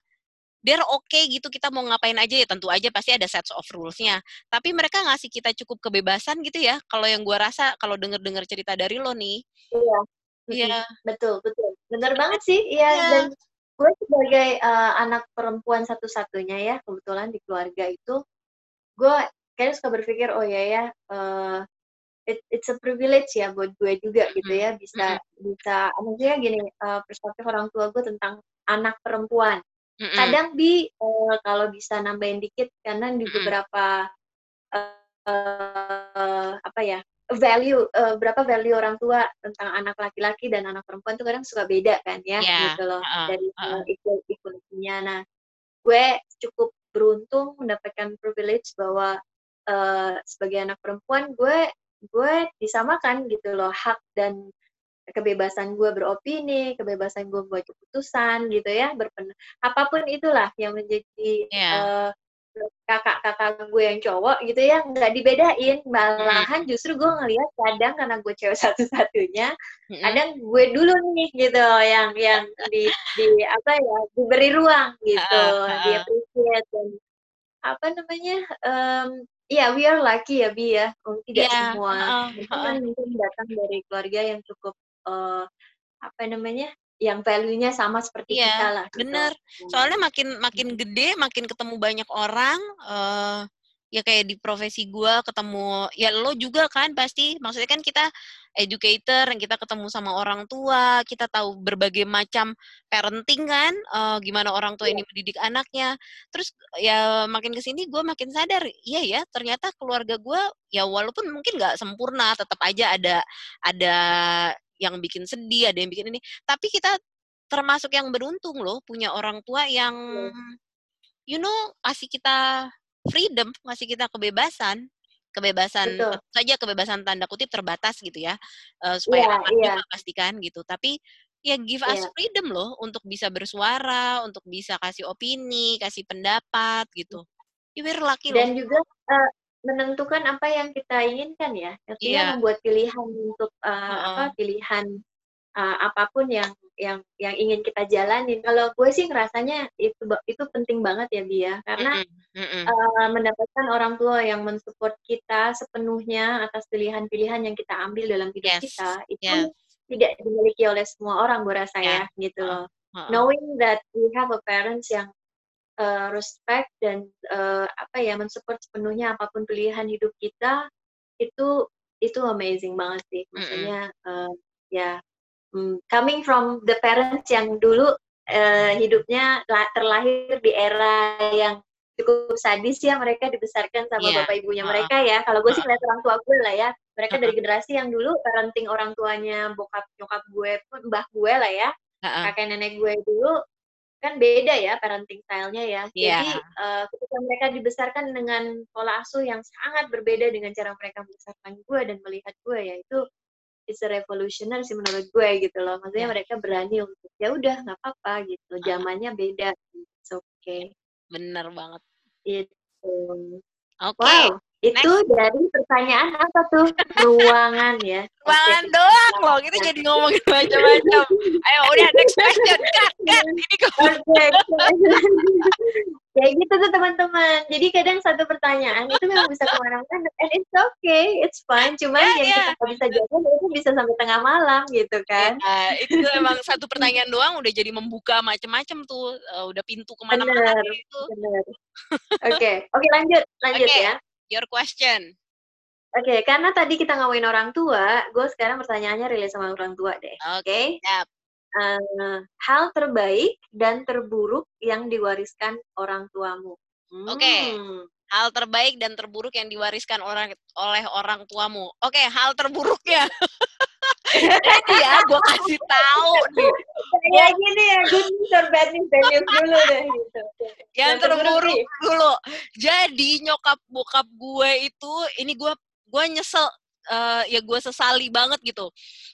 Speaker 1: they're okay gitu kita mau ngapain aja, ya tentu aja pasti ada sets of rules-nya. Tapi mereka ngasih kita cukup kebebasan gitu ya, kalau yang gua rasa kalau denger-denger cerita dari lo nih.
Speaker 2: Iya,
Speaker 1: Iya.
Speaker 2: betul betul. Bener
Speaker 1: Sebenar
Speaker 2: banget sih, iya, dan
Speaker 1: iya.
Speaker 2: Gue sebagai, eee, anak perempuan satu-satunya ya, kebetulan di keluarga itu, gue kadang suka berpikir, "Oh ya ya, eee, it it's a privilege ya buat gue juga," gitu ya, bisa
Speaker 1: mhm.
Speaker 2: bisa maksudnya gini, eee, perspektif orang tua gue tentang anak perempuan.
Speaker 1: Mhm.
Speaker 2: Kadang Bi, eee, kalau bisa nambahin dikit, karena di beberapa, eee, apa ya, value, eee, berapa value orang tua tentang anak laki-laki dan anak perempuan tuh kadang suka beda kan ya,
Speaker 1: Iya,
Speaker 2: gitu loh,
Speaker 1: heeh
Speaker 2: dari
Speaker 1: heeh.
Speaker 2: equal equality-nya. Nah, gue cukup beruntung mendapatkan privilege bahwa, eee, sebagai anak perempuan gue gue disamakan gitu loh, hak dan kebebasan gue beropini, kebebasan gue buat keputusan gitu ya, berpen apa pun itulah yang menjadi,
Speaker 1: Iya.
Speaker 2: eee, kakak-kakak gue yang cowok gitu ya, nggak dibedain. Malahan
Speaker 1: Mhm.
Speaker 2: justru gue ngelihat kadang karena gue cewek [LAUGHS] satu-satunya,
Speaker 1: Mhm.
Speaker 2: kadang gue dulu nih gitu yang yang di di apa ya, diberi ruang gitu,
Speaker 1: heeh.
Speaker 2: di-appreciate dan apa namanya, mmm, iya we are lucky ya, Bi, ya, mmm, tidak
Speaker 1: Iya,
Speaker 2: semua teman-teman
Speaker 1: heeh.
Speaker 2: mungkin datang dari keluarga yang cukup, eee, apa namanya, yang value-nya sama seperti kita
Speaker 1: Iya,
Speaker 2: lah gitu.
Speaker 1: bener. Soalnya makin makin
Speaker 2: Mhm.
Speaker 1: gede, makin ketemu banyak orang, eee, ya kayak di profesi gua ketemu ya lo juga kan pasti, maksudnya kan kita educator, yang kita ketemu sama orang tua, kita tahu berbagai macam parenting kan, eee, gimana orang tua
Speaker 2: Iya.
Speaker 1: ini mendidik anaknya. Terus ya makin ke sini gua makin sadar, iya ya ternyata keluarga gua ya walaupun mungkin nggak sempurna, tetep aja ada ada yang bikin sedih, ada yang bikin ini, tapi kita termasuk yang beruntung loh punya orang tua yang,
Speaker 2: Iya.
Speaker 1: you know, kasih kita freedom, ngasih kita kebebasan. Kebebasan
Speaker 2: Betul.
Speaker 1: saja kebebasan tanda kutip "terbatas" gitu ya, eee, supaya
Speaker 2: Iya
Speaker 1: aman juga
Speaker 2: iya.
Speaker 1: pasti kan gitu. Tapi ya give us
Speaker 2: Iya.
Speaker 1: freedom loh untuk bisa bersuara, untuk bisa kasih opini, kasih pendapat gitu. Ya we're lucky loh
Speaker 2: Dan juga, eee, menentukan apa yang kita inginkan ya, artinya
Speaker 1: Iya.
Speaker 2: membuat pilihan untuk, eee, apa,
Speaker 1: Heeh.
Speaker 2: pilihan, eee, apa pun yang yang yang ingin kita jalanin. Kalau gue sih ngerasanya itu itu penting banget ya, Bi, ya, karena,
Speaker 1: Mhm mhm.
Speaker 2: eee, mendapatkan orang tua yang men-support kita sepenuhnya atas pilihan-pilihan yang kita ambil dalam hidup
Speaker 1: Yes
Speaker 2: kita, itu tidak dimiliki oleh semua orang gue rasa
Speaker 1: Iya,
Speaker 2: ya, gitu loh.
Speaker 1: heeh.
Speaker 2: Knowing that we have a parents yang, eee, respect dan, eee, apa ya, men-support sepenuhnya apa pun pilihan hidup kita, itu itu amazing banget sih. Maksudnya, eee, ya, mmm, coming from the parents yang dulu, eee, hidupnya la terlahir di era yang cukup sadis ya, mereka dibesarkan sama
Speaker 1: Iya,
Speaker 2: bapak ibunya
Speaker 1: heeh
Speaker 2: mereka ya. Kalau gue sih ngeliat orang tua gue lah ya, mereka
Speaker 1: Heeh.
Speaker 2: dari generasi yang dulu parenting orang tuanya bokap nyokap gue pun mbah gue lah ya uh-uh. kakek nenek gue dulu kan beda ya parenting stylenya ya. Yeah. Jadi uh, ketika mereka dibesarkan dengan pola asuh yang sangat berbeda dengan cara mereka membesarkan gue dan melihat gue ya itu it's a revolutionary sih menurut gue gitu loh. Maksudnya yeah. mereka berani untuk ya udah nggak apa-apa gitu. Zamannya beda. It's okay.
Speaker 1: Bener banget.
Speaker 2: Itu. Oke. Okay. Wow. Itu Next. dari pertanyaan apa tuh? Ruangan ya. [LAUGHS]
Speaker 1: Ruangan okay. doang loh, kita jadi ngomongin macam-macam. Ayo udah next question. Cut, cut. Ini Oke. Okay. [LAUGHS]
Speaker 2: Kayak gitu tuh teman-teman. Jadi kadang satu pertanyaan itu memang bisa ke mana-mana. And it's okay, it's fine. Cuman yeah, yang yeah. kita bisa jawab itu bisa sampai tengah malam gitu kan.
Speaker 1: Yeah, itu emang satu pertanyaan doang udah jadi membuka macam-macam tuh. Uh, udah pintu ke mana-mana gitu. Bener.
Speaker 2: Oke, okay. oke okay, lanjut, lanjut okay. ya.
Speaker 1: Your question.
Speaker 2: Oke, okay, karena tadi kita ngomongin orang tua, gue sekarang pertanyaannya relate sama orang tua deh.
Speaker 1: Oke. Okay. okay? Yep.
Speaker 2: Uh, hal terbaik dan terburuk yang diwariskan orang tuamu.
Speaker 1: Hmm. Oke. Okay. Hal terbaik dan terburuk yang diwariskan orang oleh orang tuamu. Oke, okay, hal terburuknya. [LAUGHS] Jadi ya, gue kasih tahu nih.
Speaker 2: Ya gini ya, good news or bad news, bad news dulu deh gitu.
Speaker 1: Yang terburuk dulu. Jadi nyokap bokap gue itu, ini gue gue nyesel, uh, ya gue sesali banget gitu.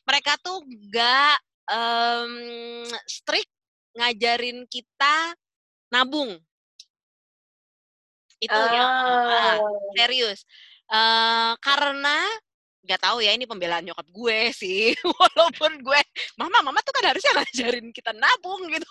Speaker 1: Mereka tuh gak um, strict ngajarin kita nabung. Itu oh. ya, uh, serius. Uh, karena nggak tahu ya ini pembelaan nyokap gue sih. [LAUGHS] Walaupun gue mama mama tuh kan harusnya ngajarin kita nabung gitu.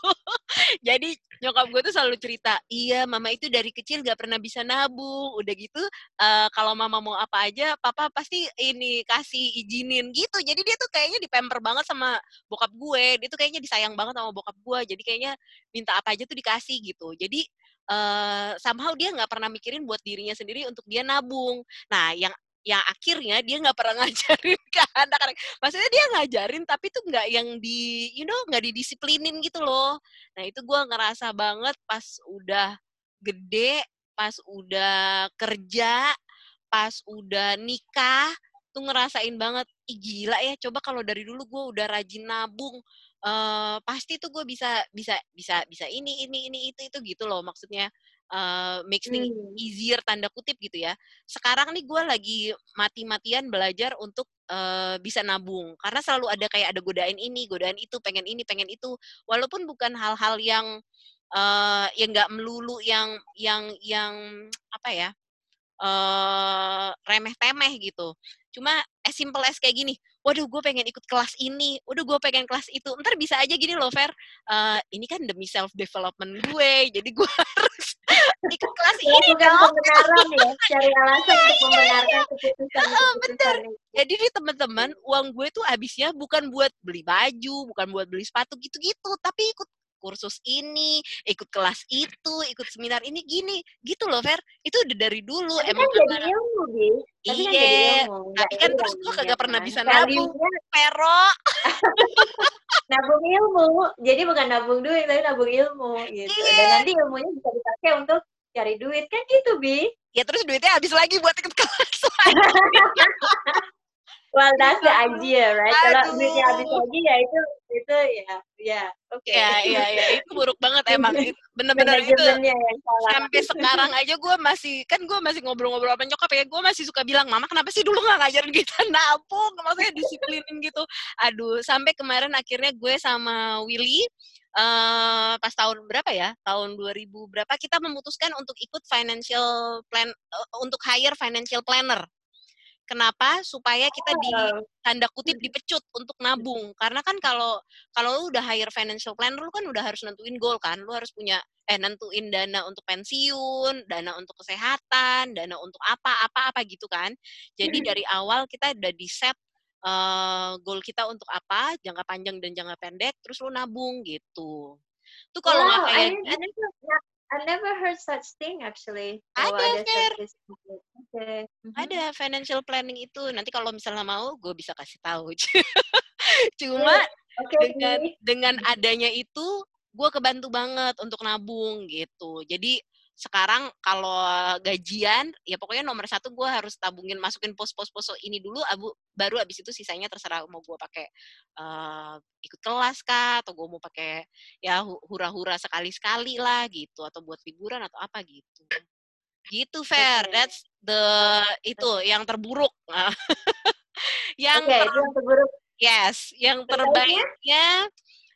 Speaker 1: [LAUGHS] Jadi nyokap gue tuh selalu cerita iya mama itu dari kecil gak pernah bisa nabung. Udah gitu uh, kalau mama mau apa aja papa pasti ini kasih izinin gitu. Jadi dia tuh kayaknya dipemper banget sama bokap gue. Dia tuh kayaknya disayang banget sama bokap gue. Jadi kayaknya minta apa aja tuh dikasih gitu. Jadi uh, somehow dia nggak pernah mikirin buat dirinya sendiri untuk dia nabung. Nah, yang yang akhirnya dia nggak pernah ngajarin [LAUGHS] ke anak-anak. Maksudnya dia ngajarin tapi tuh nggak yang di, you know, nggak didisiplinin gitu loh. Nah itu gue ngerasa banget pas udah gede, pas udah kerja, pas udah nikah, tuh ngerasain banget, ih gila ya, coba kalau dari dulu gue udah rajin nabung, uh, pasti tuh gue bisa bisa bisa bisa ini ini ini itu itu gitu loh maksudnya uh, makes things hmm. easier tanda kutip gitu ya. Sekarang nih gue lagi mati-matian belajar untuk uh, bisa nabung karena selalu ada kayak ada godaan ini, godaan itu, pengen ini, pengen itu. Walaupun bukan hal-hal yang uh, yang nggak melulu yang yang yang apa ya uh, remeh temeh gitu. Cuma as simple as kayak gini, waduh gue pengen ikut kelas ini, waduh gue pengen kelas itu. Ntar bisa aja gini loh, Fer, uh, ini kan demi self development gue, jadi gue [LAUGHS] harus ikut kelas
Speaker 2: ini bukan dong. pembenaran ya, [LAUGHS] cari alasan untuk iya, membenarkan keputusan. Oh,
Speaker 1: bener. Jadi nih teman-teman, uang gue tuh habisnya bukan buat beli baju, bukan buat beli sepatu gitu-gitu, tapi ikut kursus ini, ikut kelas itu, ikut seminar ini gini, gitu loh Fer. Itu udah dari dulu
Speaker 2: tapi emang kan jadi ilmu, Bi.
Speaker 1: Tapi kan iya, kan tapi kan terus gue kagak pernah bisa nabung, Pero. [LAUGHS]
Speaker 2: nabung ilmu. Jadi bukan nabung duit, tapi nabung ilmu gitu. Iya. Dan nanti ilmunya bisa dipakai untuk cari duit kan gitu, Bi.
Speaker 1: Ya terus duitnya habis lagi buat ikut [LAUGHS] kelas. [LAUGHS]
Speaker 2: well that's the idea right? Kalau duitnya habis lagi ya itu itu ya ya. Oke. Okay.
Speaker 1: ya ya ya itu buruk banget emang. [LAUGHS] Bener-bener itu sampai sekarang aja gue masih kan gue masih ngobrol-ngobrol apa nyokap ya. Gue masih suka bilang mama kenapa sih dulu nggak ngajarin kita [LAUGHS] nabung? Maksudnya disiplinin gitu. Aduh sampai kemarin akhirnya gue sama Willy Uh, pas tahun berapa ya? Tahun 2000 berapa kita memutuskan untuk ikut financial plan uh, untuk hire financial planner Kenapa? Supaya kita di tanda kutip dipecut untuk nabung. Karena kan kalau kalau lu udah hire financial planner lu kan udah harus nentuin goal kan. Lu harus punya eh nentuin dana untuk pensiun, dana untuk kesehatan, dana untuk apa apa apa gitu kan. Jadi dari awal kita udah di set uh, goal kita untuk apa, jangka panjang dan jangka pendek, terus lu nabung gitu. Tuh kalau nggak wow, kayak
Speaker 2: I, I I never heard such thing actually.
Speaker 1: Ada, ada Okay. Mm-hmm. Ada financial planning itu. Nanti kalau misalnya mau, gue bisa kasih tahu. [LAUGHS] Cuma okay, dengan dengan adanya itu, gue kebantu banget untuk nabung gitu. Jadi sekarang kalau gajian ya pokoknya nomor satu gue harus tabungin masukin pos-pos-pos ini dulu abu baru abis itu sisanya terserah mau gue pakai uh, ikut kelas kah atau gue mau pakai ya hura-hura sekali-sekali lah gitu atau buat liburan atau apa gitu gitu fair okay. that's the itu yang terburuk [LAUGHS]
Speaker 2: yang, okay, ter yang terburuk
Speaker 1: yes yang terbaiknya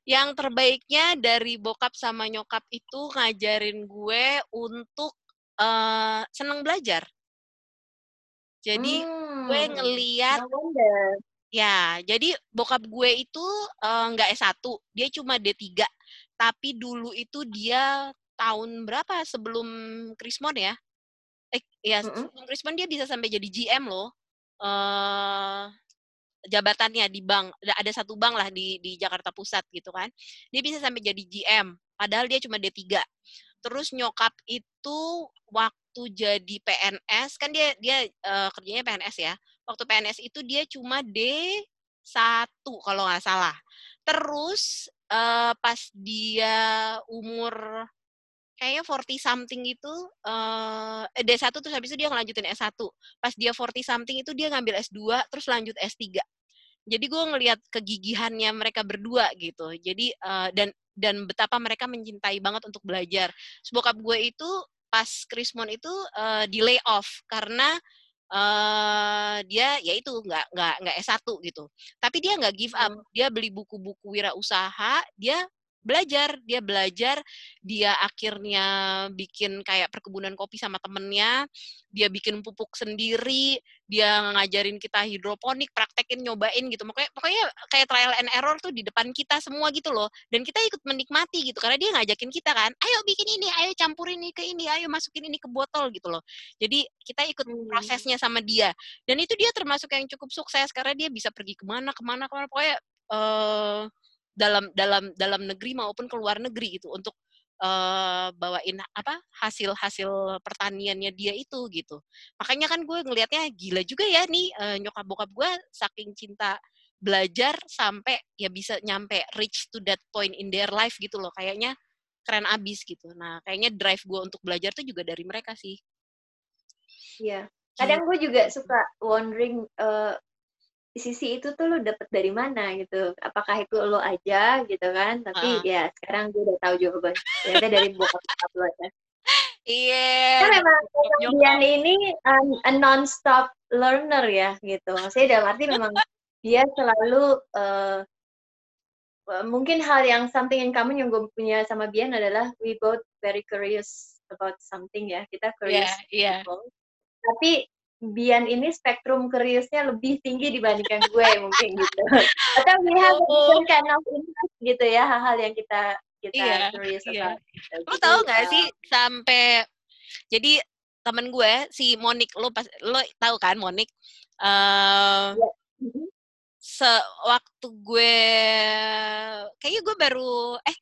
Speaker 1: yang terbaiknya dari bokap sama nyokap itu ngajarin gue untuk uh, seneng belajar. Jadi hmm, gue ngeliat Ya, jadi bokap gue itu nggak uh, S1, dia cuma D3. Tapi dulu itu dia tahun berapa sebelum Krismon ya? Eh, ya mm -hmm. dia bisa sampai jadi GM loh. Uh, jabatannya di bank ada satu bank lah di di Jakarta Pusat gitu kan dia bisa sampai jadi GM padahal dia cuma D3 terus nyokap itu waktu jadi PNS kan dia dia uh, kerjanya PNS ya waktu PNS itu dia cuma D1 kalau nggak salah terus uh, pas dia umur kayaknya 40 something itu uh, D1 terus habis itu dia ngelanjutin S1. Pas dia 40 something itu dia ngambil S2 terus lanjut S3. Jadi gue ngelihat kegigihannya mereka berdua gitu. Jadi uh, dan dan betapa mereka mencintai banget untuk belajar. Sebokap gue itu pas Krismon itu uh, di lay off karena uh, dia ya itu nggak nggak nggak S1 gitu. Tapi dia nggak give up. Hmm. Dia beli buku-buku wirausaha, dia belajar dia belajar dia akhirnya bikin kayak perkebunan kopi sama temennya dia bikin pupuk sendiri dia ngajarin kita hidroponik praktekin nyobain gitu. Pokoknya pokoknya kayak trial and error tuh di depan kita semua gitu loh. Dan kita ikut menikmati gitu karena dia ngajakin kita kan ayo bikin ini ayo campurin ini ke ini ayo masukin ini ke botol gitu loh. Jadi kita ikut hmm. prosesnya sama dia. Dan itu dia termasuk yang cukup sukses karena dia bisa pergi ke mana ke mana ke mana. Pokoknya uh, dalam dalam dalam negeri maupun ke luar negeri gitu untuk uh, bawain apa hasil hasil pertaniannya dia itu gitu. Makanya kan gue ngelihatnya gila juga ya nih uh, nyokap bokap gue saking cinta belajar sampai ya bisa nyampe reach to that point in their life gitu loh. Kayaknya keren abis gitu. Nah kayaknya drive gue untuk belajar tuh juga dari mereka sih.
Speaker 2: Iya. Kadang gue juga suka wondering uh, sisi itu tuh lo dapet dari mana gitu apakah itu lo aja gitu kan tapi uh. ya sekarang gue udah tahu jawaban ternyata dari bokap bokap lo ya
Speaker 1: Iya. Yeah. Kan
Speaker 2: memang dia ini um, a non-stop learner ya gitu. Saya dalam arti memang dia selalu uh, mungkin hal yang something in common yang gue punya sama Bian adalah we both very curious about something ya. Kita curious
Speaker 1: yeah, yeah.
Speaker 2: Tapi Bian ini spektrum curious-nya lebih tinggi dibandingkan gue [LAUGHS] mungkin gitu. Atau we have oh. kind of interest gitu ya hal-hal yang kita kita iya, curious iya. about.
Speaker 1: Gitu. Lo tau gak sih sampai jadi temen gue si Monik lo pas lo tahu kan Monik uh, yeah. sewaktu gue kayaknya gue baru eh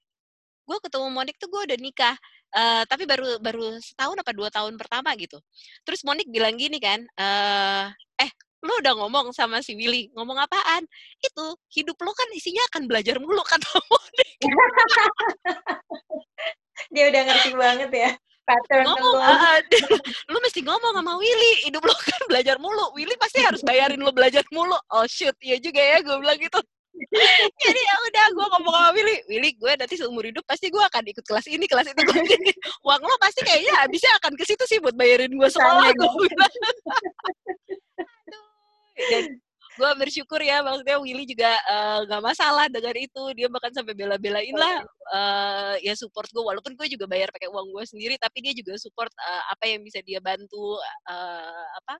Speaker 1: gue ketemu Monik tuh gue udah nikah uh, tapi baru baru setahun apa dua tahun pertama gitu. Terus Monik bilang gini kan uh, eh lo udah ngomong sama si Willy ngomong apaan? Itu hidup lo kan isinya akan belajar mulu [LAUGHS] kata Monik.
Speaker 2: Dia udah ngerti banget ya pattern
Speaker 1: ngomong, uh, lu mesti ngomong sama Willy hidup lo kan belajar mulu. Willy pasti harus bayarin lo belajar mulu. Oh shoot. Iya juga ya gue bilang gitu [LAUGHS] jadi ya udah gue ngomong sama Willy Willy gue nanti seumur hidup pasti gue akan ikut kelas ini kelas itu. Ini uang lo pasti kayaknya habisnya akan ke situ sih buat bayarin gue sekolah. gue bilang. Dan gue bersyukur ya maksudnya Willy juga eh, nggak uh, masalah dengan itu. Dia bahkan sampai bela-belain lah uh, ya support gue walaupun gue juga bayar pakai uang gue sendiri tapi dia juga support uh, apa yang bisa dia bantu uh, apa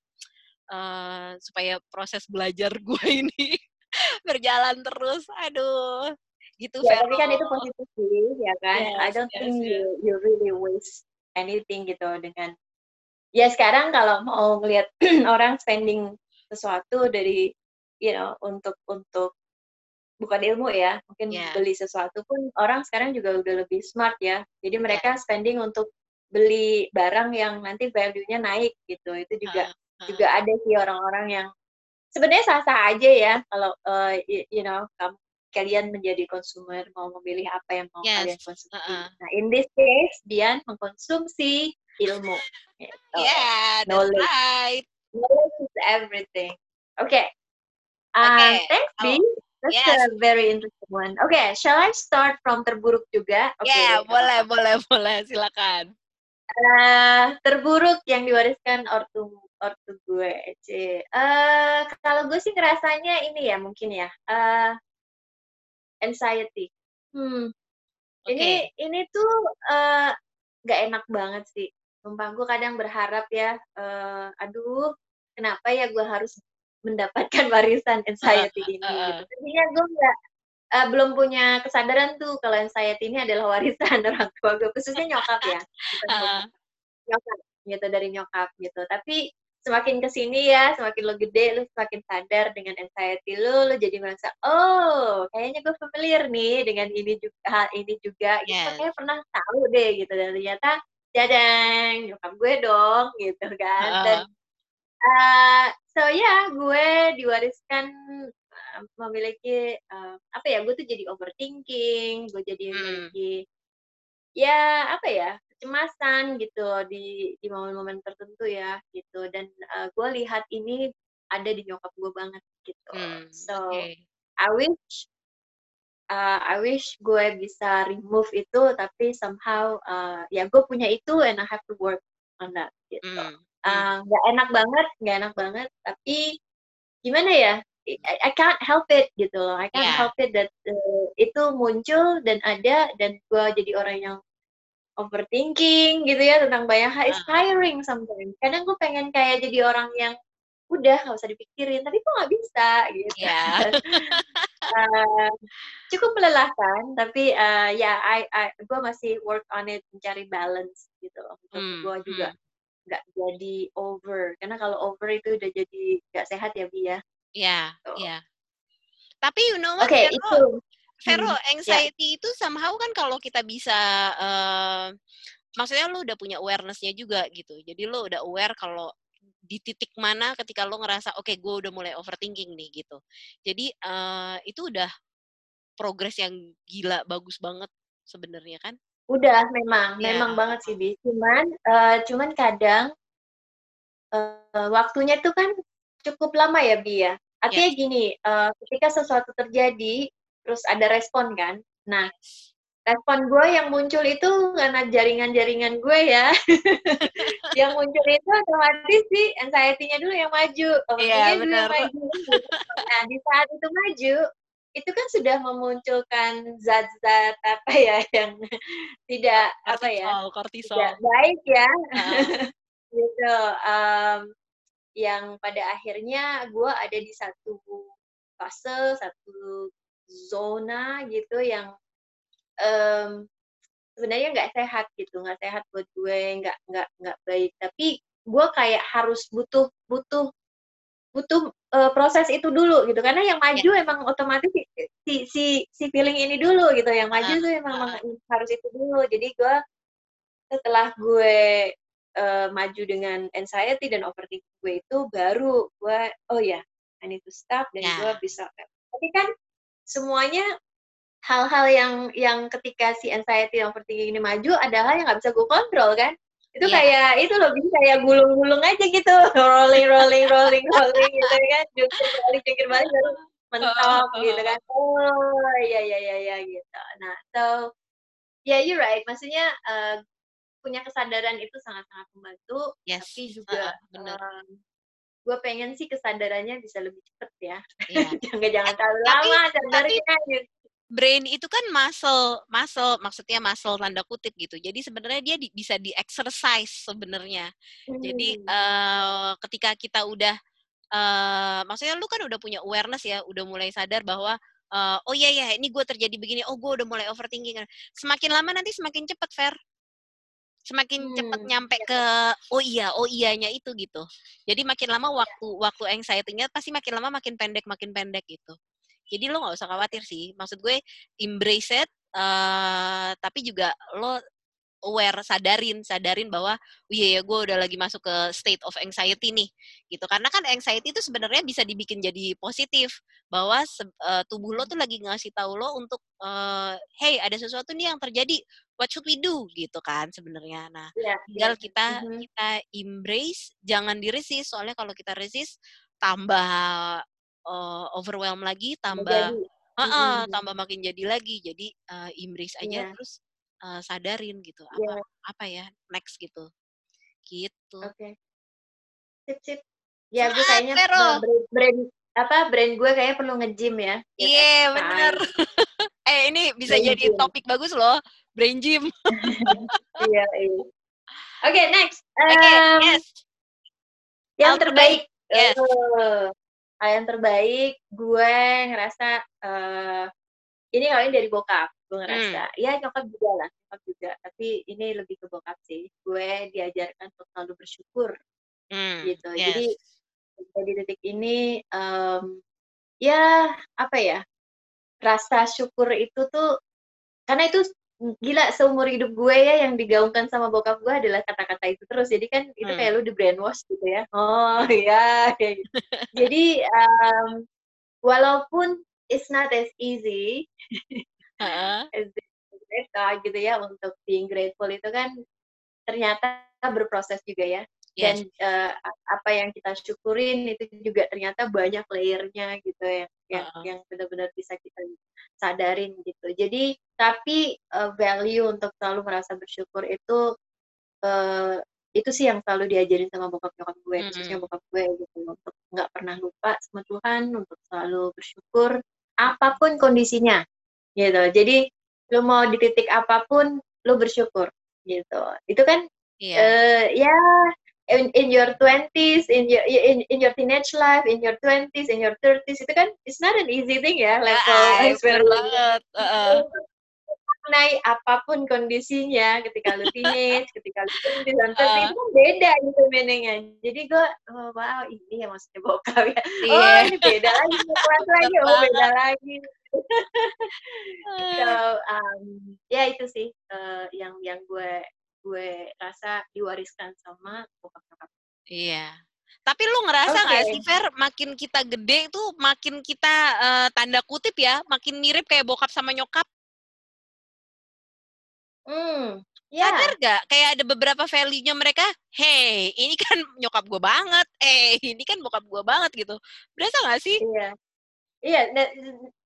Speaker 1: uh, supaya proses belajar gue [LAUGHS] ini berjalan terus aduh gitu
Speaker 2: ya, tapi kan itu positif sih ya kan yes, I don't yes, think yes. you you really waste anything gitu dengan ya sekarang kalau mau ngelihat [CLEARS THROAT] orang spending sesuatu dari you know untuk untuk bukan ilmu ya mungkin yeah. beli sesuatu pun orang sekarang juga udah lebih smart ya jadi mereka yeah. spending untuk beli barang yang nanti value-nya naik gitu itu juga uh, uh. juga ada sih orang-orang yang sebenarnya sah-sah aja ya kalau uh, you, know kamu kalian menjadi konsumer mau memilih apa yang mau yes. kalian konsumsi. Uh -uh. Nah, in this case, Bian mengkonsumsi ilmu.
Speaker 1: Gitu. Yeah, that's knowledge. right.
Speaker 2: Knowledge is everything. Oke. Okay. Uh, okay. Thanks, oh. B. That's yes. a very interesting one. Oke, okay, shall I start from terburuk juga?
Speaker 1: Okay, yeah, boleh, boleh, boleh. Silakan.
Speaker 2: Uh, terburuk yang diwariskan ortu ortu gue. C. Uh, kalau gue sih ngerasanya ini ya mungkin ya. Uh, anxiety. Hmm. Okay. Ini ini tuh uh, gak enak banget sih. Sumpah gue kadang berharap ya, uh, aduh, kenapa ya gue harus mendapatkan [LAUGHS] warisan anxiety ini gitu. Gue nggak uh, belum punya kesadaran tuh kalau anxiety ini adalah warisan [LAUGHS] orang tua gue, khususnya nyokap ya. [LAUGHS] Nyokap gitu dari nyokap gitu. Tapi semakin ke sini ya, semakin lo gede, lo semakin sadar dengan anxiety lo, lo jadi merasa, oh, kayaknya gue familiar nih dengan ini juga, hal ini juga, gitu. Yes. Kayaknya pernah tahu deh, gitu. Dan ternyata, jadang, nyokap gue dong, gitu kan. Uh. Dan uh, so ya yeah, gue diwariskan memiliki uh, apa ya gue tuh jadi overthinking gue jadi hmm. memiliki ya apa ya kecemasan gitu di di momen-momen tertentu ya gitu dan uh, gue lihat ini ada di nyokap gue banget gitu hmm, so okay. I wish uh, I wish gue bisa remove itu tapi somehow uh, ya gue punya itu and I have to work on that gitu hmm. Hmm. nggak uh, enak banget nggak enak banget tapi gimana ya I, I can't help it gitu loh. I can't yeah. help it that uh, itu muncul dan ada dan gue jadi orang yang overthinking gitu ya tentang banyak hal it's tiring sometimes. Kadang gue pengen kayak jadi orang yang udah nggak usah dipikirin tapi kok nggak bisa gitu. Yeah. uh, [LAUGHS] cukup melelahkan tapi uh, ya I, I gue masih work on it mencari balance gitu loh untuk hmm, gue juga hmm. nggak jadi over. Karena kalau over itu udah jadi nggak sehat ya Bi ya
Speaker 1: Iya, so. iya. Tapi you know what, okay, Vero, itu. Vero, hmm, anxiety yeah. itu somehow kan kalau kita bisa, uh, maksudnya lo udah punya awareness-nya juga gitu. Jadi lo udah aware kalau di titik mana ketika lo ngerasa, oke okay, gue udah mulai overthinking nih gitu. Jadi uh, itu udah progres yang gila, bagus banget sebenarnya kan?
Speaker 2: Udah memang, ya. memang banget sih, Bi. Cuman, uh, cuman kadang, uh, waktunya tuh kan cukup lama ya, Bi, ya. Artinya ya. gini, uh, ketika sesuatu terjadi, terus ada respon kan. Nah, respon gue yang muncul itu karena jaringan-jaringan gue ya. [LAUGHS] yang muncul itu otomatis sih anxiety-nya dulu yang maju,
Speaker 1: Iya, dulu yang maju.
Speaker 2: Nah, di saat itu maju, itu kan sudah memunculkan zat-zat apa ya yang tidak
Speaker 1: kortisol,
Speaker 2: apa ya
Speaker 1: kortisol.
Speaker 2: tidak baik ya uh. [LAUGHS] gitu um, yang pada akhirnya gue ada di satu fase satu zona gitu yang um, sebenarnya nggak sehat gitu nggak sehat buat gue nggak nggak nggak baik tapi gue kayak harus butuh butuh butuh uh, proses itu dulu gitu karena yang maju yeah. emang otomatis si si si feeling ini dulu gitu yang maju uh, tuh emang uh. harus itu dulu jadi gue setelah gue uh, maju dengan anxiety dan overthinking gue itu baru gue oh ya yeah, I need to stop dan yeah. gue bisa tapi kan semuanya hal-hal yang yang ketika si anxiety dan overthinking ini maju adalah yang nggak bisa gue kontrol kan itu yeah. kayak itu loh bisa kayak gulung-gulung aja gitu [LAUGHS] rolling rolling rolling rolling gitu kan jungkir balik jungkir balik baru mentok gitu kan oh iya iya iya ya, gitu nah so ya yeah, you're right maksudnya uh, punya kesadaran itu sangat-sangat membantu
Speaker 1: yes.
Speaker 2: tapi juga uh, benar. Um, gue pengen sih kesadarannya bisa lebih cepet ya yeah. [LAUGHS] jangan jangan terlalu lama sadarnya gitu
Speaker 1: brain itu kan muscle, muscle maksudnya muscle tanda kutip gitu. Jadi sebenarnya dia di, bisa di exercise sebenarnya. Hmm. Jadi uh, ketika kita udah uh, maksudnya lu kan udah punya awareness ya, udah mulai sadar bahwa uh, oh iya ya ini gue terjadi begini, oh gue udah mulai overthinking. Semakin lama nanti semakin cepet fair. Semakin hmm. cepet nyampe ke oh iya, oh iyanya itu gitu. Jadi makin lama waktu waktu anxiety-nya pasti makin lama makin pendek, makin pendek gitu. Jadi lo nggak usah khawatir sih. Maksud gue embrace it, uh, tapi juga lo aware, sadarin, sadarin bahwa oh iya ya gue udah lagi masuk ke state of anxiety nih, gitu. Karena kan anxiety itu sebenarnya bisa dibikin jadi positif bahwa uh, tubuh lo tuh lagi ngasih tahu lo untuk uh, hey ada sesuatu nih yang terjadi, what should we do gitu kan sebenarnya. Nah, yeah, tinggal yeah. kita mm -hmm. kita embrace, jangan diresist soalnya kalau kita resist tambah uh, overwhelm lagi, tambah uh, uh, tambah makin jadi lagi. Jadi uh, embrace aja yeah. terus uh, sadarin gitu apa yeah. apa ya next gitu gitu
Speaker 2: oke okay. sip sip ya gue kayaknya brand, brand apa brand gue kayaknya perlu nge-gym ya
Speaker 1: iya yeah, bener [LAUGHS] eh ini bisa brain jadi gym. topik bagus loh brain gym [LAUGHS]
Speaker 2: iya iya oke okay, next um, okay, yes yang terbaik, terbaik. Yes. Uh, yang terbaik gue ngerasa uh, ini kalau ini dari bokap gue ngerasa hmm. ya nyokap juga lah nyokap juga tapi ini lebih ke bokap sih gue diajarkan untuk selalu bersyukur hmm. gitu yes. jadi di titik ini um, ya apa ya rasa syukur itu tuh karena itu gila seumur hidup gue ya yang digaungkan sama bokap gue adalah kata-kata itu terus jadi kan itu hmm. kayak lu di brainwash gitu ya [LAUGHS] oh ya kayak gitu. jadi um, walaupun it's not as easy [LAUGHS] uh-huh. mereka gitu ya untuk being grateful itu kan ternyata berproses juga ya yes. dan uh, apa yang kita syukurin itu juga ternyata banyak layernya gitu ya yang uh-huh. yang benar-benar bisa kita sadarin gitu jadi tapi uh, value untuk selalu merasa bersyukur itu uh, itu sih yang selalu diajarin sama bokap nyokap gue mm-hmm. khususnya bokap gue gitu untuk nggak pernah lupa sama Tuhan untuk selalu bersyukur apa pun kondisinya gitu jadi lu mau di titik apa pun lu bersyukur gitu itu kan yeah. uh, ya in, in your twenties in your in, in your teenage life in your twenties in your thirties itu kan it's not an easy thing ya level
Speaker 1: yeah, banget uh -uh.
Speaker 2: Naik apa pun kondisinya ketika lu teenage [LAUGHS] ketika lu twenties dan uh. itu kan beda gitu meaningnya jadi gue oh, wow ini yang maksudnya bokap ya yeah. oh ini beda lagi [LAUGHS] lagi oh beda lagi [LAUGHS] so um, ya itu sih uh, yang yang gue gue rasa diwariskan sama bokap nyokap.
Speaker 1: Iya. Tapi lu ngerasa nggak okay. sih Fer, makin kita gede itu makin kita uh, tanda kutip ya, makin mirip kayak bokap sama nyokap?
Speaker 2: Hmm,
Speaker 1: ya. Sadar gak? Kayak ada beberapa value-nya mereka, hey, ini kan nyokap gue banget, eh, ini kan bokap gue banget gitu. Berasa gak sih?
Speaker 2: Iya. Iya, nah,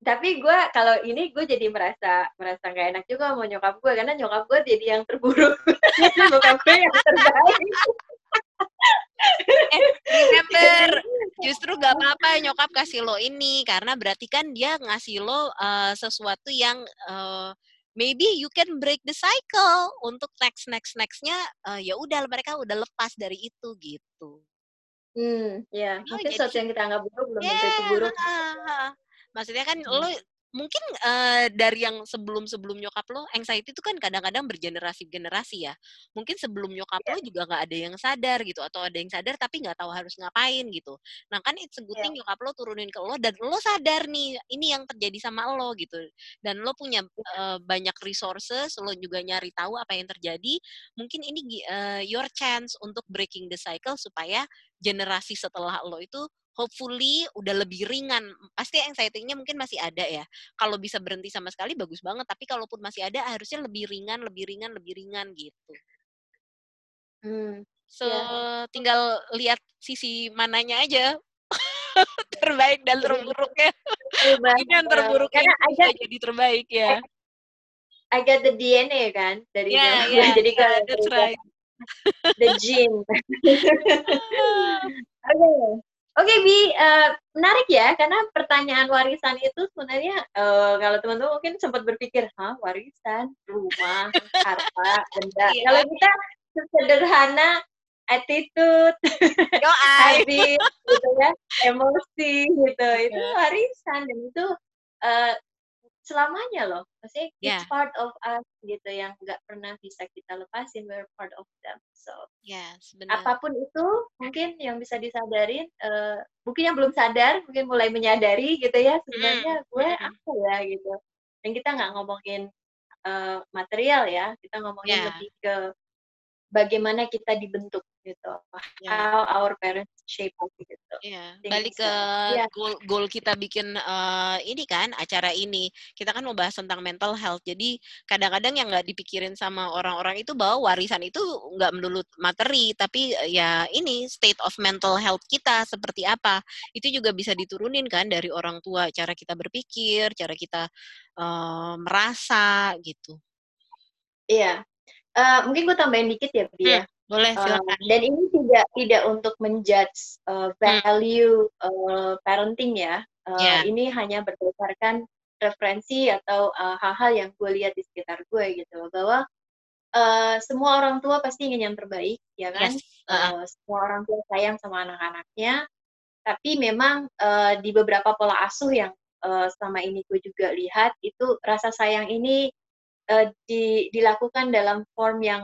Speaker 2: tapi gue kalau ini gue jadi merasa merasa nggak enak juga mau nyokap gue karena nyokap gue jadi yang terburuk, [LAUGHS] nyokap gue yang terbaik. [LAUGHS]
Speaker 1: eh, remember, justru gak apa-apa nyokap kasih lo ini karena berarti kan dia ngasih lo uh, sesuatu yang uh, maybe you can break the cycle untuk next next nextnya uh, ya udah mereka udah lepas dari itu gitu.
Speaker 2: Hmm, ya, Oh, mungkin sesuatu yang kita anggap buruk belum tentu itu buruk.
Speaker 1: Maksudnya kan lo hmm mungkin uh, dari yang sebelum-sebelum nyokap lo anxiety itu kan kadang-kadang bergenerasi-generasi ya mungkin sebelum nyokap yeah. lo juga nggak ada yang sadar gitu atau ada yang sadar tapi nggak tahu harus ngapain gitu nah kan it's a good yeah. nyokap lo turunin ke lo dan lo sadar nih ini yang terjadi sama lo gitu dan lo punya uh, banyak resources lo juga nyari tahu apa yang terjadi mungkin ini uh, your chance untuk breaking the cycle supaya generasi setelah lo itu hopefully udah lebih ringan. Pasti anxiety-nya mungkin masih ada ya. Kalau bisa berhenti sama sekali bagus banget, tapi kalaupun masih ada harusnya lebih ringan, lebih ringan, lebih ringan gitu.
Speaker 2: Hmm,
Speaker 1: so, ya. tinggal lihat sisi mananya aja. [LAUGHS] terbaik dan terburuknya. Ini yang terburuk Karena bisa jadi terbaik ya.
Speaker 2: I, I the DNA kan dari
Speaker 1: yeah, yeah, [LAUGHS] jadi yeah, kalau that's right.
Speaker 2: the gene. Oke, [LAUGHS] okay. Oke, okay, Bi, uh, menarik ya, karena pertanyaan warisan itu sebenarnya uh, kalau teman-teman mungkin sempat berpikir, hah, warisan, rumah, harta, benda. Iya. Kalau kita sederhana, attitude, [LAUGHS] habit, gitu ya, emosi, gitu, itu iya. warisan dan itu uh, selamanya loh. Maksudnya yeah. it's part of us gitu yang nggak pernah bisa kita lepasin. We're part of them. So
Speaker 1: yes,
Speaker 2: benar. apa pun itu mungkin yang bisa disadarin, uh, mungkin yang belum sadar, mungkin mulai menyadari gitu ya sebenarnya mm. gue mm. apa ya gitu. Dan kita nggak ngomongin uh, material ya, kita ngomongin
Speaker 1: yeah.
Speaker 2: lebih ke bagaimana kita dibentuk gitu. Yeah. How our parents shape us gitu.
Speaker 1: Yeah. Balik ke yeah. goal goal kita bikin uh, ini kan acara ini. Kita kan mau bahas tentang mental health. Jadi kadang-kadang yang nggak dipikirin sama orang-orang itu bahwa warisan itu nggak melulu materi, tapi ya ini state of mental health kita seperti apa. Itu juga bisa diturunin kan dari orang tua, cara kita berpikir, cara kita uh, merasa gitu.
Speaker 2: Iya, uh, mungkin gue tambahin dikit ya, Bia. Hmm,
Speaker 1: boleh, silakan.
Speaker 2: Uh, dan ini tidak tidak untuk menjudge uh, value uh, parenting ya. Uh, yeah. Ini hanya berdasarkan referensi atau hal-hal uh, yang gue lihat di sekitar gue gitu. Bahwa uh, semua orang tua pasti ingin yang terbaik, ya kan? Yes. Uh -uh. Uh, semua orang tua sayang sama anak-anaknya. Tapi memang uh, di beberapa pola asuh yang uh, selama ini gue juga lihat itu rasa sayang ini uh, di, dilakukan dalam form yang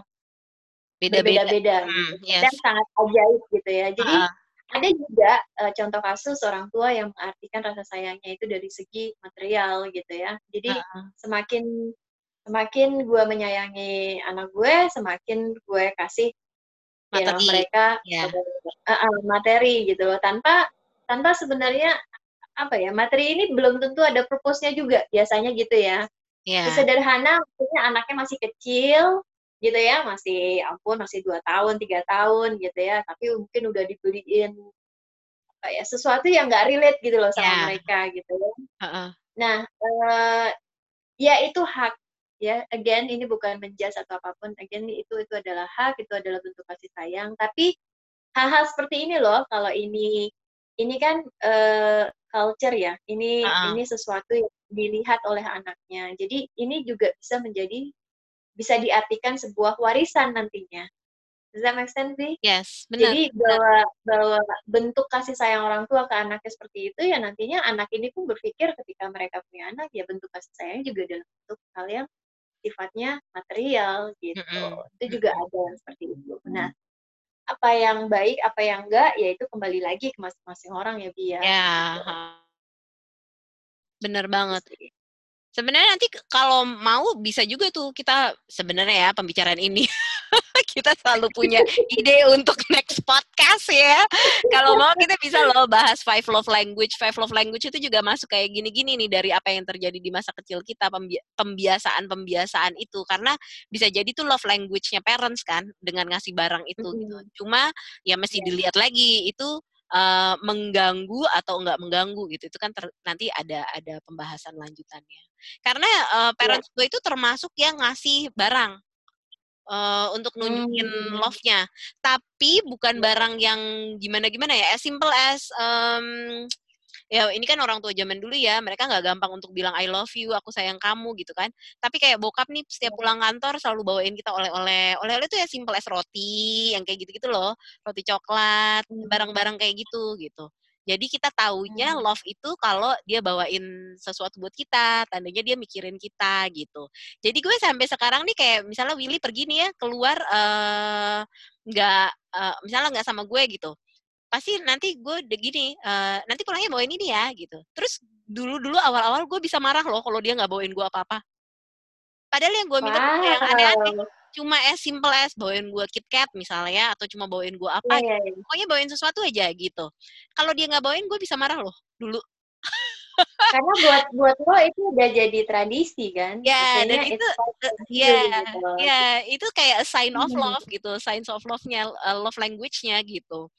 Speaker 2: beda-beda hmm, yes. dan sangat ajaib gitu ya. Jadi uh. ada juga uh, contoh kasus orang tua yang mengartikan rasa sayangnya itu dari segi material gitu ya. Jadi uh. semakin semakin gue menyayangi anak gue, semakin gue kasih materi. You know, mereka yeah. uh, uh, materi gitu loh tanpa tanpa sebenarnya apa ya materi ini belum tentu ada purpose-nya juga biasanya gitu ya Yeah. Sederhana, maksudnya anaknya masih kecil, gitu ya, masih ampun masih dua tahun, tiga tahun gitu ya, tapi mungkin udah dibeliin apa ya sesuatu yang nggak relate gitu loh sama yeah. mereka gitu ya. Uh-uh. Nah, uh, ya itu hak ya. Again, ini bukan menjas atau apa pun. Again, itu itu adalah hak, itu adalah bentuk kasih sayang. Tapi hal-hal seperti ini loh, kalau ini ini kan uh, culture ya. Ini uh-uh. ini sesuatu yang dilihat oleh anaknya. Jadi ini juga bisa menjadi bisa diartikan sebuah warisan nantinya. Does that make sense, sih?
Speaker 1: Yes, benar.
Speaker 2: Jadi bahwa bahwa bentuk kasih sayang orang tua ke anaknya seperti itu ya nantinya anak ini pun berpikir ketika mereka punya anak ya bentuk kasih sayang juga dalam bentuk hal yang sifatnya material gitu. Mm -hmm. Itu juga ada yang seperti itu. Nah, apa yang baik, apa yang enggak, ya itu kembali lagi ke masing-masing orang ya, Bia. Ya.
Speaker 1: Yeah. Gitu. Bener banget. Sebenarnya nanti kalau mau bisa juga tuh kita sebenarnya ya pembicaraan ini [LAUGHS] kita selalu punya ide untuk [LAUGHS] next podcast ya. Kalau mau kita bisa loh bahas five love language. Five love language itu juga masuk kayak gini-gini nih dari apa yang terjadi di masa kecil kita pembiasaan-pembiasaan itu karena bisa jadi tuh love language-nya parents kan dengan ngasih barang itu mm -hmm. gitu. Cuma ya mesti yeah. dilihat lagi itu uh, mengganggu atau enggak mengganggu gitu itu kan ter, nanti ada ada pembahasan lanjutannya karena uh, parents yeah. gue itu termasuk yang ngasih barang uh, untuk nunjukin hmm. love-nya tapi bukan barang yang gimana gimana ya as simple as um, ya ini kan orang tua zaman dulu ya mereka nggak gampang untuk bilang I love you aku sayang kamu gitu kan tapi kayak bokap nih setiap pulang kantor selalu bawain kita oleh-oleh oleh-oleh itu ya simple as roti yang kayak gitu-gitu loh roti coklat hmm. barang-barang kayak gitu gitu jadi kita taunya hmm. love itu kalau dia bawain sesuatu buat kita, tandanya dia mikirin kita gitu. Jadi gue sampai sekarang nih kayak misalnya Willy pergi nih ya keluar nggak uh, uh, misalnya nggak sama gue gitu pasti nanti gue udah gini uh, nanti pulangnya bawain ini ya gitu. Terus dulu dulu awal awal gue bisa marah loh kalau dia nggak bawain gue apa apa padahal yang gue minta wow. yang aneh-aneh cuma as simple as bawain gue KitKat misalnya atau cuma bawain gue apa yeah, yeah, yeah. pokoknya bawain sesuatu aja gitu. Kalau dia nggak bawain gue bisa marah loh dulu.
Speaker 2: Karena buat buat lo itu udah jadi tradisi kan?
Speaker 1: Ya dan itu ya gitu. ya itu kayak sign of love gitu sign of love-nya uh, love language-nya gitu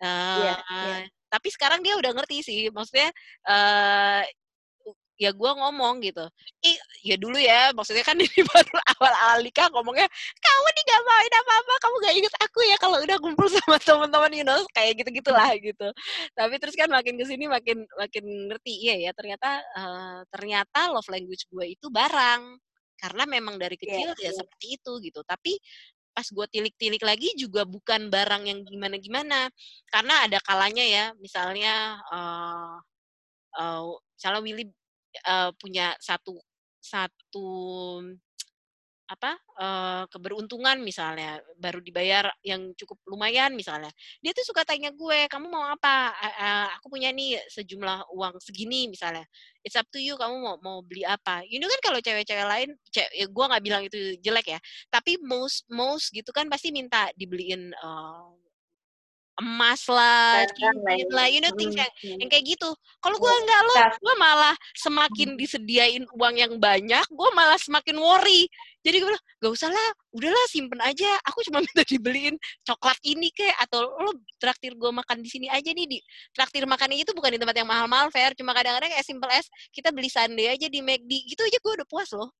Speaker 1: Uh, yeah, yeah. Tapi sekarang dia udah ngerti sih, maksudnya uh, ya gue ngomong gitu. Ih, ya dulu ya, maksudnya kan [LAUGHS] ini baru awal-awal nikah ngomongnya, kamu nih gak main apa-apa, kamu gak inget aku ya kalau udah kumpul [LAUGHS] sama teman-teman, you know, kayak gitu-gitulah gitu. Tapi terus kan makin ke sini makin makin ngerti, iya ya ternyata uh, ternyata love language gue itu barang karena memang dari iya, kecil yeah, ya yeah. seperti itu gitu. Tapi pas gue tilik-tilik lagi juga bukan barang yang gimana-gimana. Karena ada kalanya ya misalnya uh, uh, misalnya Willy uh, punya satu satu apa uh, keberuntungan misalnya baru dibayar yang cukup lumayan misalnya. Dia tuh suka tanya gue kamu mau apa? Uh, aku punya nih sejumlah uang segini misalnya. It's up to you kamu mau mau beli apa? You know kan kalau cewek-cewek lain ce ya gue nggak bilang itu jelek ya tapi most most gitu kan pasti minta dibeliin uh, emas lah, cincin lah, you know things yang, yang kayak gitu. Kalau gue iya, enggak lo, gue malah semakin disediain uang yang banyak, gue malah semakin worry. Jadi gue bilang, gak usah lah, udahlah simpen aja. Aku cuma [LAUGHS] minta dibeliin coklat ini kek, atau lo traktir gue makan di sini aja nih. Di traktir makannya itu bukan di tempat yang mahal-mahal, fair. Cuma kadang-kadang kayak simple as kita beli sundae aja di McD, gitu aja gue udah puas loh.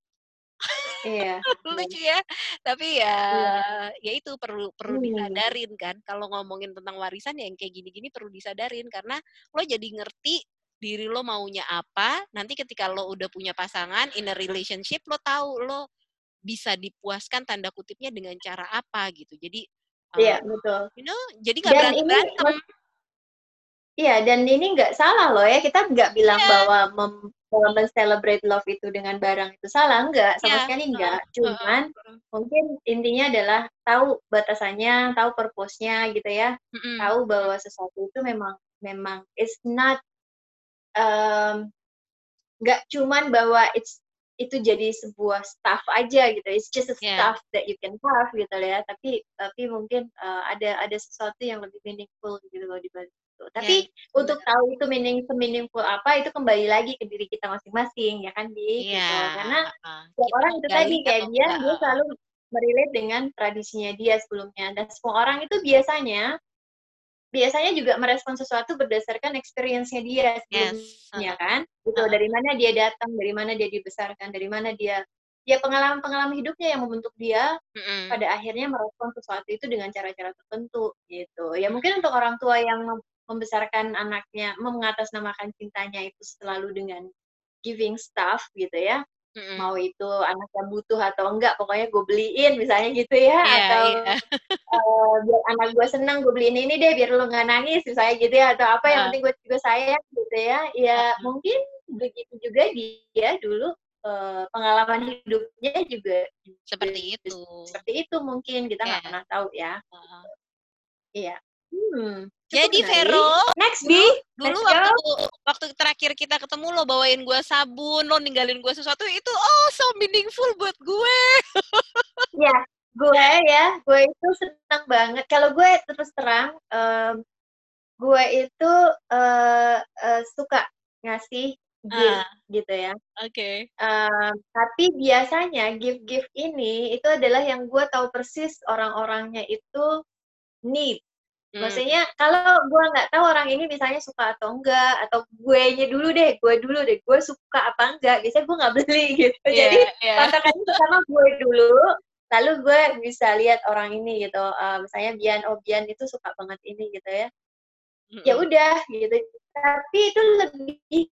Speaker 2: Iya. [LAUGHS]
Speaker 1: Lucu ya. Tapi ya iya. ya itu perlu perlu hmm. disadarin kan. Kalau ngomongin tentang warisan ya yang kayak gini-gini perlu disadarin karena lo jadi ngerti diri lo maunya apa. Nanti ketika lo udah punya pasangan in a relationship lo tahu lo bisa dipuaskan tanda kutipnya dengan cara apa gitu. Jadi
Speaker 2: Iya, uh, betul.
Speaker 1: You know, jadi nggak berantem. berantem.
Speaker 2: Iya, dan ini nggak salah loh ya. Kita nggak bilang yeah. bahwa mem men-celebrate love itu dengan barang itu salah enggak. Sama yeah. sekali enggak. Cuman uh, uh, mungkin intinya adalah tahu batasannya tahu purpose-nya gitu ya. Uh, uh, tahu bahwa sesuatu itu memang memang it's not um, cuman bahwa it's itu jadi sebuah stuff aja gitu. It's just a yeah. stuff that you can have gitu ya. Tapi tapi mungkin uh, ada ada sesuatu yang lebih meaningful gitu loh di balik gitu. Tapi yeah. untuk tahu itu meaning meaningful apa itu kembali lagi ke diri kita masing-masing ya kan di yeah. gitu. Karena uh, setiap orang itu tadi kayak dia dia selalu merelate dengan tradisinya dia sebelumnya dan semua orang itu biasanya biasanya juga merespon sesuatu berdasarkan experience-nya dia sebelumnya yes. kan gitu uh. dari mana dia datang dari mana dia dibesarkan dari mana dia ya pengalaman-pengalaman hidupnya yang membentuk dia mm-hmm. pada akhirnya merespon sesuatu itu dengan cara-cara tertentu gitu ya mungkin untuk orang tua yang membesarkan anaknya, mengatasnamakan cintanya itu selalu dengan giving stuff gitu ya. Mm-hmm. Mau itu anaknya butuh atau enggak, pokoknya gue beliin misalnya gitu ya. Yeah, atau yeah. uh, biar anak gue senang, gue beliin ini deh biar lo nggak nangis misalnya gitu ya. Atau apa uh. yang penting gue juga sayang gitu ya. Ya uh. mungkin begitu juga dia dulu uh, pengalaman hidupnya juga
Speaker 1: seperti itu.
Speaker 2: Seperti itu mungkin kita nggak yeah. pernah tahu ya. Uh. Iya.
Speaker 1: Hmm. Jadi Vero,
Speaker 2: next B,
Speaker 1: dulu waktu waktu terakhir kita ketemu lo bawain gue sabun, lo ninggalin gue sesuatu itu oh so meaningful buat gue.
Speaker 2: ya, gue ya, gue itu senang banget. Kalau gue terus terang, um, gue itu uh, uh, suka ngasih gift uh, gitu ya.
Speaker 1: Oke. Okay.
Speaker 2: Um, tapi biasanya gift-gift ini itu adalah yang gue tahu persis orang-orangnya itu need Hmm. Maksudnya kalau gue nggak tahu orang ini misalnya suka atau enggak atau gue nya dulu deh, gue dulu deh, gue suka apa enggak, biasanya gue nggak beli [LAUGHS] gitu. Yeah, Jadi yeah. patokannya pertama gue dulu, lalu gue bisa lihat orang ini gitu. Uh, misalnya Bian, oh Bian itu suka banget ini gitu ya. Mm-hmm. Ya udah gitu. Tapi itu lebih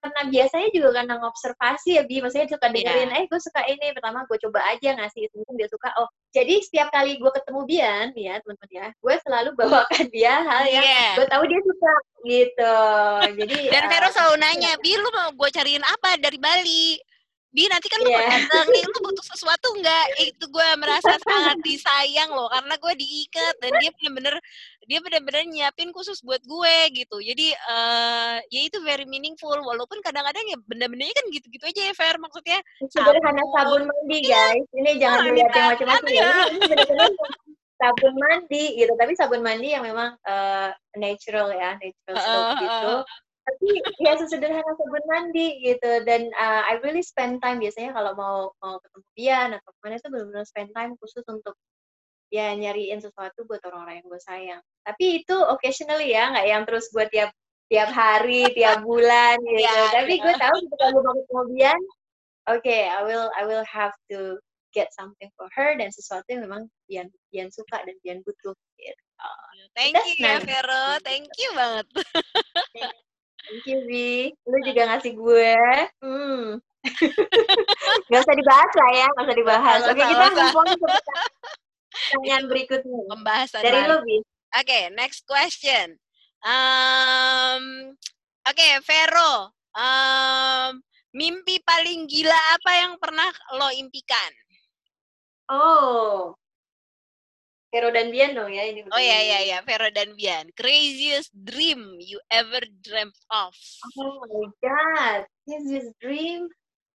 Speaker 2: karena biasanya juga karena ngobservasi ya bi maksudnya suka iya. dengerin yeah. eh gue suka ini pertama gue coba aja ngasih itu mungkin dia suka oh jadi setiap kali gue ketemu Bian ya teman-teman ya gue selalu bawakan dia hal yang yeah. gue tahu dia suka gitu jadi
Speaker 1: dan Vero uh, selalu nanya bi lu mau gue cariin apa dari Bali Bi nanti kan lu yeah. datang nih lu butuh sesuatu nggak? Itu gue merasa sangat [LAUGHS] disayang loh karena gue diikat dan dia bener-bener dia bener-bener nyiapin khusus buat gue gitu. Jadi uh, ya itu very meaningful. Walaupun kadang-kadang ya benda-bendanya kan gitu-gitu aja ya fair maksudnya
Speaker 2: sederhana sabun, mandi iya. guys. Ini jangan dilihat yang macam-macam ya. bener-bener sabun mandi gitu. Tapi sabun mandi yang memang uh, natural ya natural uh, gitu. uh, tapi ya sesederhana sabun mandi gitu dan uh, I really spend time biasanya kalau mau mau ketemu Bian atau ke mana itu benar-benar spend time khusus untuk ya nyariin sesuatu buat orang-orang yang gue sayang tapi itu occasionally ya nggak yang terus buat tiap tiap hari tiap bulan [LAUGHS] gitu ya, tapi ya. gue tahu ketika gue mau ketemu Bian oke okay, I will I will have to get something for her dan sesuatu yang memang Bian Bian suka dan Bian butuh gitu.
Speaker 1: Thank That's you nice. ya Vero, thank you banget. [LAUGHS]
Speaker 2: Thank you, Vi. Lu juga ngasih gue. Hmm. [LAUGHS] gak usah dibahas lah ya, gak usah dibahas. Oke, kita ngomong ke pertanyaan berikutnya.
Speaker 1: Pembahasan
Speaker 2: Dari lu, Vi.
Speaker 1: Oke, okay, next question. Um, Oke, okay, Vero. Um, Mimpi paling gila apa yang pernah lo impikan?
Speaker 2: Oh. Vero dan Bian dong ya ini.
Speaker 1: Oh ya ya ya, Vero dan Bian. Craziest dream you ever dreamt of?
Speaker 2: Oh my god, craziest dream.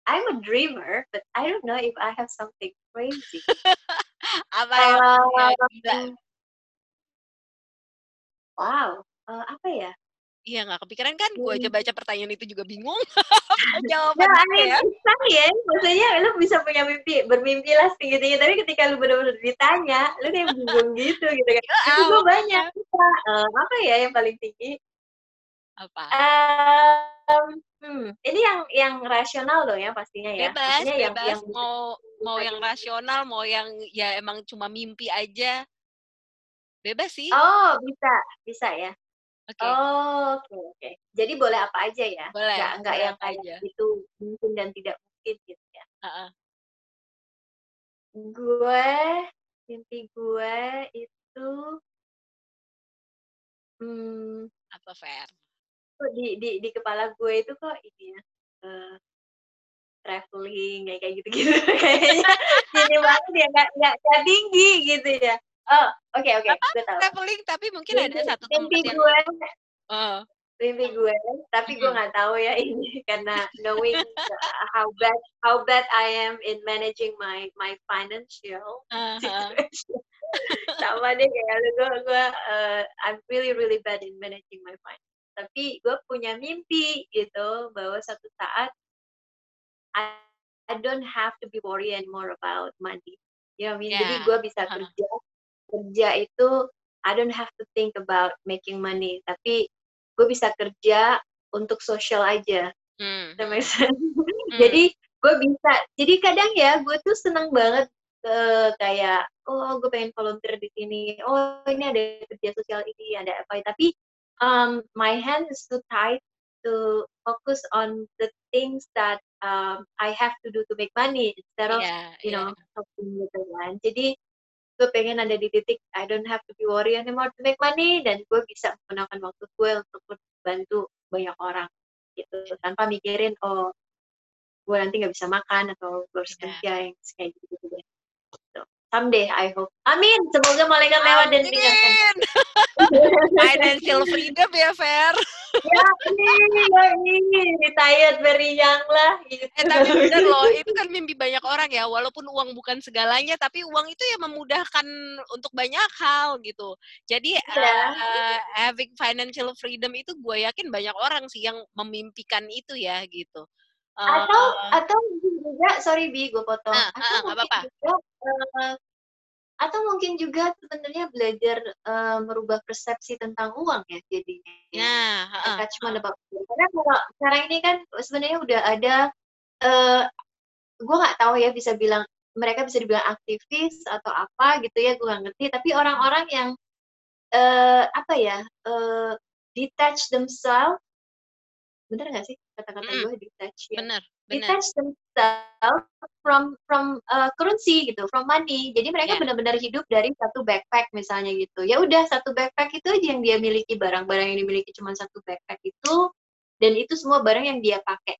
Speaker 2: I'm a dreamer, but I don't know if I have something crazy. [LAUGHS]
Speaker 1: apa yang uh, gila?
Speaker 2: Wow, uh, apa ya?
Speaker 1: Iya nggak kepikiran kan? Gue aja baca pertanyaan itu juga bingung. [LAUGHS] [LAUGHS]
Speaker 2: Jawabannya nah, ya. Susah ya. Maksudnya lu bisa punya mimpi, bermimpi lah setinggi-tinggi. Tapi ketika lu benar-benar ditanya, lu kayak bingung [LAUGHS] gitu gitu kan. Ya, itu gue banyak. Uh, apa ya yang paling tinggi?
Speaker 1: Apa?
Speaker 2: Um, hmm, ini yang yang rasional loh ya pastinya ya.
Speaker 1: Bebas, bebas. Yang, yang mau mau yang rasional, mau yang ya emang cuma mimpi aja. Bebas sih.
Speaker 2: Oh, bisa, bisa ya.
Speaker 1: Oke.
Speaker 2: Oh, oke oke. Jadi boleh apa aja ya?
Speaker 1: Boleh.
Speaker 2: Nggak, nggak
Speaker 1: boleh
Speaker 2: yang
Speaker 1: aja.
Speaker 2: itu mungkin dan tidak mungkin gitu ya.
Speaker 1: Heeh.
Speaker 2: Gue, mimpi gue itu hmm,
Speaker 1: Apa Fer?
Speaker 2: kok di di di kepala gue itu kok ini ya, eee, traveling kayak kayak gitu-gitu [LAUGHS] kayaknya gini banget ya, nggak nggak tinggi gitu ya. Oh, oke oke, gue tahu.
Speaker 1: Traveling tapi mungkin ada
Speaker 2: Mimpi
Speaker 1: satu tempat
Speaker 2: mimpi
Speaker 1: yang
Speaker 2: gue
Speaker 1: Heeh.
Speaker 2: mimpi gue, tapi gue nggak tahu ya ini [LAUGHS] karena knowing uh, how bad how bad I am in managing my my financial
Speaker 1: Heeh heeh.
Speaker 2: situation. [LAUGHS] Sama deh kayak lu, gue gue, eee, I'm really really bad in managing my finance. Tapi gue punya mimpi gitu bahwa suatu saat I I don't have to be worry anymore about money. You know what I mean? Jadi
Speaker 1: Ya,
Speaker 2: gue bisa
Speaker 1: heeh.
Speaker 2: kerja kerja itu I don't have to think about making money, tapi gue bisa kerja untuk sosial aja. Sense?
Speaker 1: Mmm.
Speaker 2: Jadi gue bisa jadi kadang ya gue tuh seneng banget, eee, kayak, "Oh gue pengen volunteer di sini, oh ini ada kerja sosial ini, ada apa." Tapi, um, my hand is too tight to focus on the things that, um, I have to do to make money instead of,
Speaker 1: Iya
Speaker 2: you know, helping gitu kan. Jadi gue pengen ada di titik I don't have to be worry anymore to make money dan gue bisa menggunakan waktu gue untuk bantu banyak orang gitu, tanpa mikirin, oh gue nanti nggak bisa makan atau gue harus
Speaker 1: Iya.
Speaker 2: kerja yang kayak gitu deh. Someday I hope. Amin, semoga malaikat lewat dan tinggalkan.
Speaker 1: Financial [LAUGHS] freedom ya, Fer.
Speaker 2: Ya yoi, retired very young lah gitu.
Speaker 1: Eh, tapi bener loh, itu kan mimpi banyak orang ya, walaupun uang bukan segalanya, tapi uang itu ya memudahkan untuk banyak hal gitu. Jadi,
Speaker 2: Iya.
Speaker 1: eee, having financial freedom itu gue yakin banyak orang sih yang memimpikan itu ya gitu.
Speaker 2: Atau
Speaker 1: Eee
Speaker 2: atau mungkin juga sorry Bi, gue potong.
Speaker 1: Nah,
Speaker 2: Atau
Speaker 1: nggak
Speaker 2: mungkin
Speaker 1: apa-apa.
Speaker 2: juga, eee, atau mungkin juga sebenarnya belajar, eee, merubah persepsi tentang uang ya jadinya ya.
Speaker 1: Nah, heeh
Speaker 2: Attachment about money. Karena kalau sekarang ini kan sebenarnya udah ada, eee, gue nggak tahu ya bisa bilang mereka bisa dibilang aktivis atau apa gitu ya, gue nggak ngerti. Tapi orang-orang yang, eee, apa ya, eee, detach themselves bener nggak sih kata-kata
Speaker 1: Mhm.
Speaker 2: gue detach ya?
Speaker 1: Bener bener.
Speaker 2: Detach themselves from from, eee, currency gitu, from money. Jadi mereka
Speaker 1: Iya.
Speaker 2: benar-benar hidup dari satu backpack misalnya gitu. Ya udah satu backpack itu aja yang dia miliki, barang-barang yang dimiliki cuma satu backpack itu, dan itu semua barang yang dia pakai.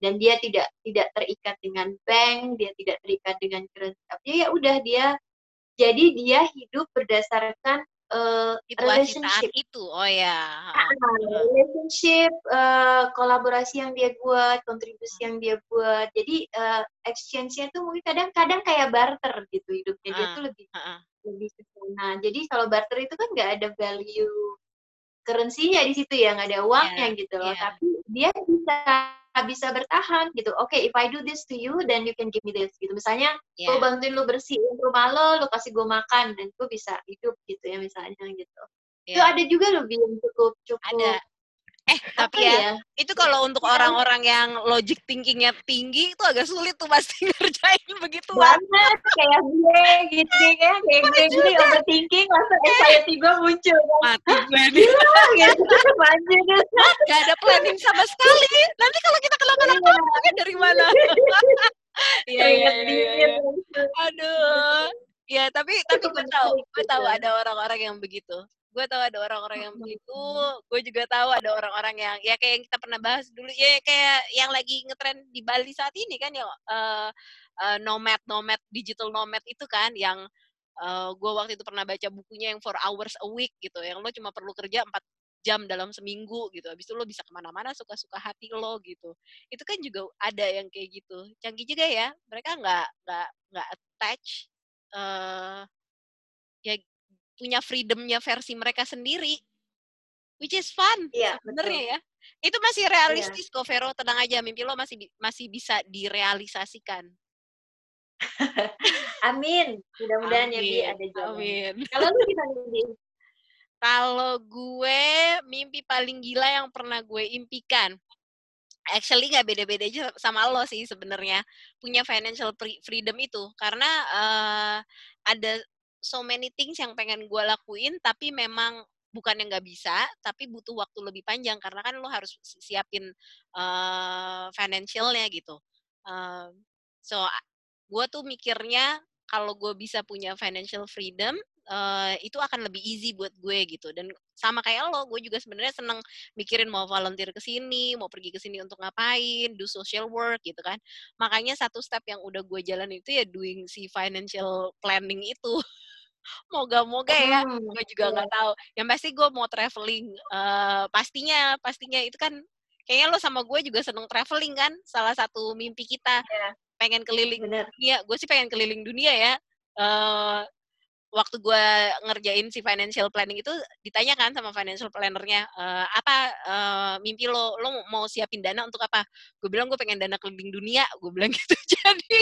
Speaker 2: Dan dia tidak tidak terikat dengan bank, dia tidak terikat dengan currency. Ya udah dia jadi dia hidup berdasarkan,
Speaker 1: Situasi saat
Speaker 2: relationship.
Speaker 1: itu, oh ya, heeh.
Speaker 2: relationship, eee, kolaborasi yang dia buat, kontribusi yang dia buat. Jadi, eee, exchange-nya tuh mungkin kadang-kadang kayak barter gitu hidupnya, dia
Speaker 1: Heeh
Speaker 2: tuh lebih
Speaker 1: heeh.
Speaker 2: lebih ke sana. Jadi kalau barter itu kan nggak ada value currency-nya di situ ya, nggak ada uangnya
Speaker 1: Iya
Speaker 2: gitu loh.
Speaker 1: iya.
Speaker 2: Tapi dia bisa bisa bertahan gitu. Oke, if I do this to you, then you can give me this gitu. Misalnya gue
Speaker 1: Iya.
Speaker 2: bantuin lu bersihin rumah lo, lu kasih gue makan, dan gue bisa hidup gitu ya misalnya gitu. Itu
Speaker 1: Iya.
Speaker 2: ada juga Bi yang cukup cukup
Speaker 1: Ada. Eh, tapi ya,
Speaker 2: ya,
Speaker 1: itu kalau untuk
Speaker 2: ya
Speaker 1: orang-orang yang logic thinking-nya tinggi, itu agak sulit tuh pasti [LAUGHS] ngerjain begituan.
Speaker 2: banget kayak gue gitu ya, kayak
Speaker 1: Gue
Speaker 2: gue gini
Speaker 1: juga.
Speaker 2: overthinking langsung
Speaker 1: Eh.
Speaker 2: anxiety gue muncul.
Speaker 1: Mati gue nih.
Speaker 2: Gila gitu, deh.
Speaker 1: Gak ada planning sama sekali. Nanti kalau kita
Speaker 2: Iya.
Speaker 1: kenapa-napa, uangnya dari mana? [LAUGHS] Iya iya iya iya. iya.
Speaker 2: gitu.
Speaker 1: Aduh. Ya, tapi tapi gue tahu, gue tahu
Speaker 2: gitu.
Speaker 1: ada orang-orang yang begitu. Gue tahu ada orang-orang yang begitu gue juga tahu ada orang-orang yang ya kayak yang kita pernah bahas dulu ya kayak yang lagi ngetren di Bali saat ini kan ya uh, uh, nomad nomad digital nomad itu kan yang uh, gue waktu itu pernah baca bukunya yang four hours a week gitu yang lo cuma perlu kerja empat jam dalam seminggu gitu. Habis itu lo bisa ke mana-mana suka-suka hati lo gitu. Itu kan juga ada yang kayak gitu. Canggih juga ya. Mereka nggak nggak nggak attach uh, ya punya freedomnya versi mereka sendiri, which is fun
Speaker 2: iya,
Speaker 1: sebenarnya ya. Itu masih realistis iya. kok Vero, tenang aja mimpi lo masih masih bisa direalisasikan. [LAUGHS]
Speaker 2: Amin. Mudah-mudahan ya Bi ada jalan. Amin. Kalau lu gimana Bi?
Speaker 1: Kalau gue mimpi paling gila yang pernah gue impikan. Actually nggak beda-beda aja sama lo sih sebenarnya punya financial freedom itu karena uh, ada so many things yang pengen gue lakuin tapi memang bukan yang nggak bisa tapi butuh waktu lebih panjang karena kan lo harus siapin uh, financialnya gitu. Uh, so gue tuh mikirnya kalau gue bisa punya financial freedom uh, itu akan lebih easy buat gue gitu. Dan sama kayak lo gue juga sebenarnya seneng mikirin mau volunteer ke sini mau pergi ke sini untuk ngapain do social work gitu kan. Makanya satu step yang udah gue jalan itu ya doing si financial planning itu moga-moga ya hmm, gue juga nggak tahu yang pasti gue mau traveling uh, pastinya pastinya itu kan kayaknya lo sama gue juga seneng traveling kan salah satu mimpi kita yeah. pengen keliling Bener. dunia gue sih pengen keliling dunia ya uh, waktu gue ngerjain si financial planning itu ditanyakan sama financial plannernya e, apa uh, mimpi lo? Lo mau siapin dana untuk apa? Gue bilang gue pengen dana keliling dunia. Gue bilang [LAUGHS] gitu. Jadi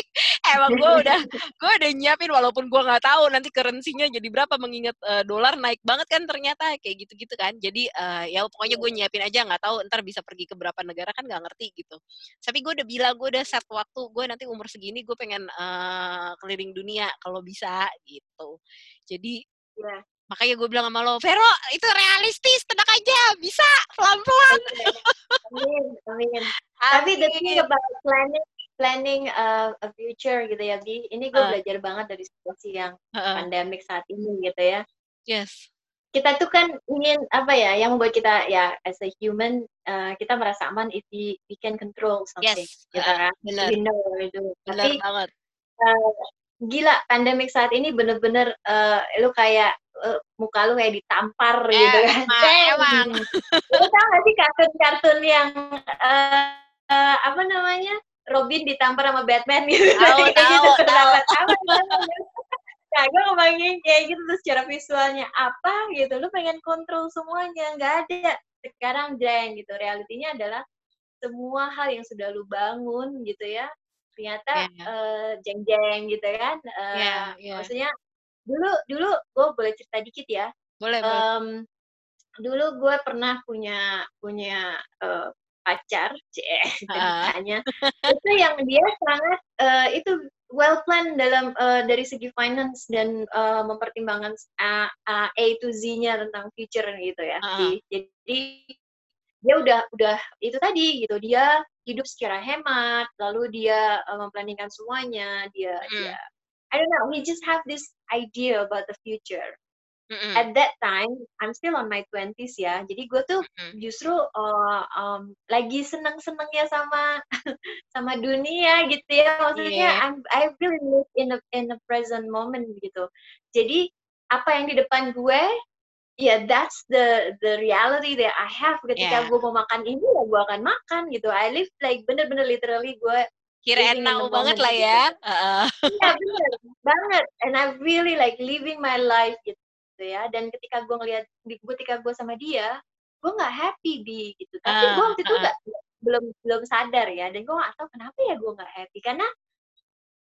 Speaker 1: emang gue udah gue udah nyiapin walaupun gue nggak tahu nanti kerensinya jadi berapa mengingat uh, dolar naik banget kan ternyata kayak gitu gitu kan. Jadi uh, ya pokoknya gue nyiapin aja nggak tahu ntar bisa pergi ke berapa negara kan nggak ngerti gitu. Tapi gue udah bilang gue udah set waktu gue nanti umur segini gue pengen uh, keliling dunia kalau bisa gitu jadi ya. makanya gue bilang sama lo, Vero itu realistis, tenang aja, bisa pelan-pelan.
Speaker 2: Amin, amin. Tapi the thing about planning planning uh, a future gitu ya, Bi. Ini gue uh. belajar banget dari situasi yang uh. pandemik saat ini gitu ya.
Speaker 1: Yes.
Speaker 2: Kita tuh kan ingin apa ya, yang membuat kita ya as a human uh, kita merasa aman if we, we can control something, yes. gitu uh, kan.
Speaker 1: Benar. We know. Benar banget. Uh,
Speaker 2: gila pandemik saat ini bener-bener uh, lu kayak uh, muka lu kayak ditampar eh, gitu kan.
Speaker 1: Emang.
Speaker 2: lu tau gak sih kartun-kartun yang uh, uh, apa namanya Robin ditampar sama Batman gitu.
Speaker 1: Tahu tahu
Speaker 2: gitu. tahu. Nah, gue ngebayangin kayak gitu tuh secara visualnya apa gitu. Lu pengen kontrol semuanya, nggak ada. Sekarang jeng gitu. Realitinya adalah semua hal yang sudah lu bangun gitu ya, ternyata yeah. uh, jeng-jeng gitu kan uh, yeah, yeah. maksudnya dulu dulu gue boleh cerita dikit ya
Speaker 1: boleh um, boleh
Speaker 2: dulu gue pernah punya punya uh, pacar [LAUGHS] ceritanya uh. itu yang dia sangat uh, itu well plan dalam uh, dari segi finance dan uh, mempertimbangkan A, A, A to Z-nya tentang future gitu ya. Uh. Jadi dia udah udah itu tadi gitu dia hidup secara hemat lalu dia uh, memplanningkan semuanya dia mm. dia I don't know he just have this idea about the future mm-hmm. at that time I'm still on my twenties ya jadi gue tuh mm-hmm. justru uh, um, lagi seneng senengnya sama [LAUGHS] sama dunia gitu ya maksudnya yeah. I'm I really live in a in a present moment gitu jadi apa yang di depan gue yeah, that's the the reality that I have. Ketika yeah. gue mau makan ini ya gue akan makan gitu. I live like bener-bener literally gue
Speaker 1: kira enak banget lah ya.
Speaker 2: Uh. yeah, bener banget. And I really like living my life gitu ya. Dan ketika gue ngeliat ketika gue sama dia gue nggak happy di gitu. Tapi uh, gue waktu itu uh. gak, belum belum sadar ya. Dan gue nggak tahu kenapa ya gue nggak happy. Karena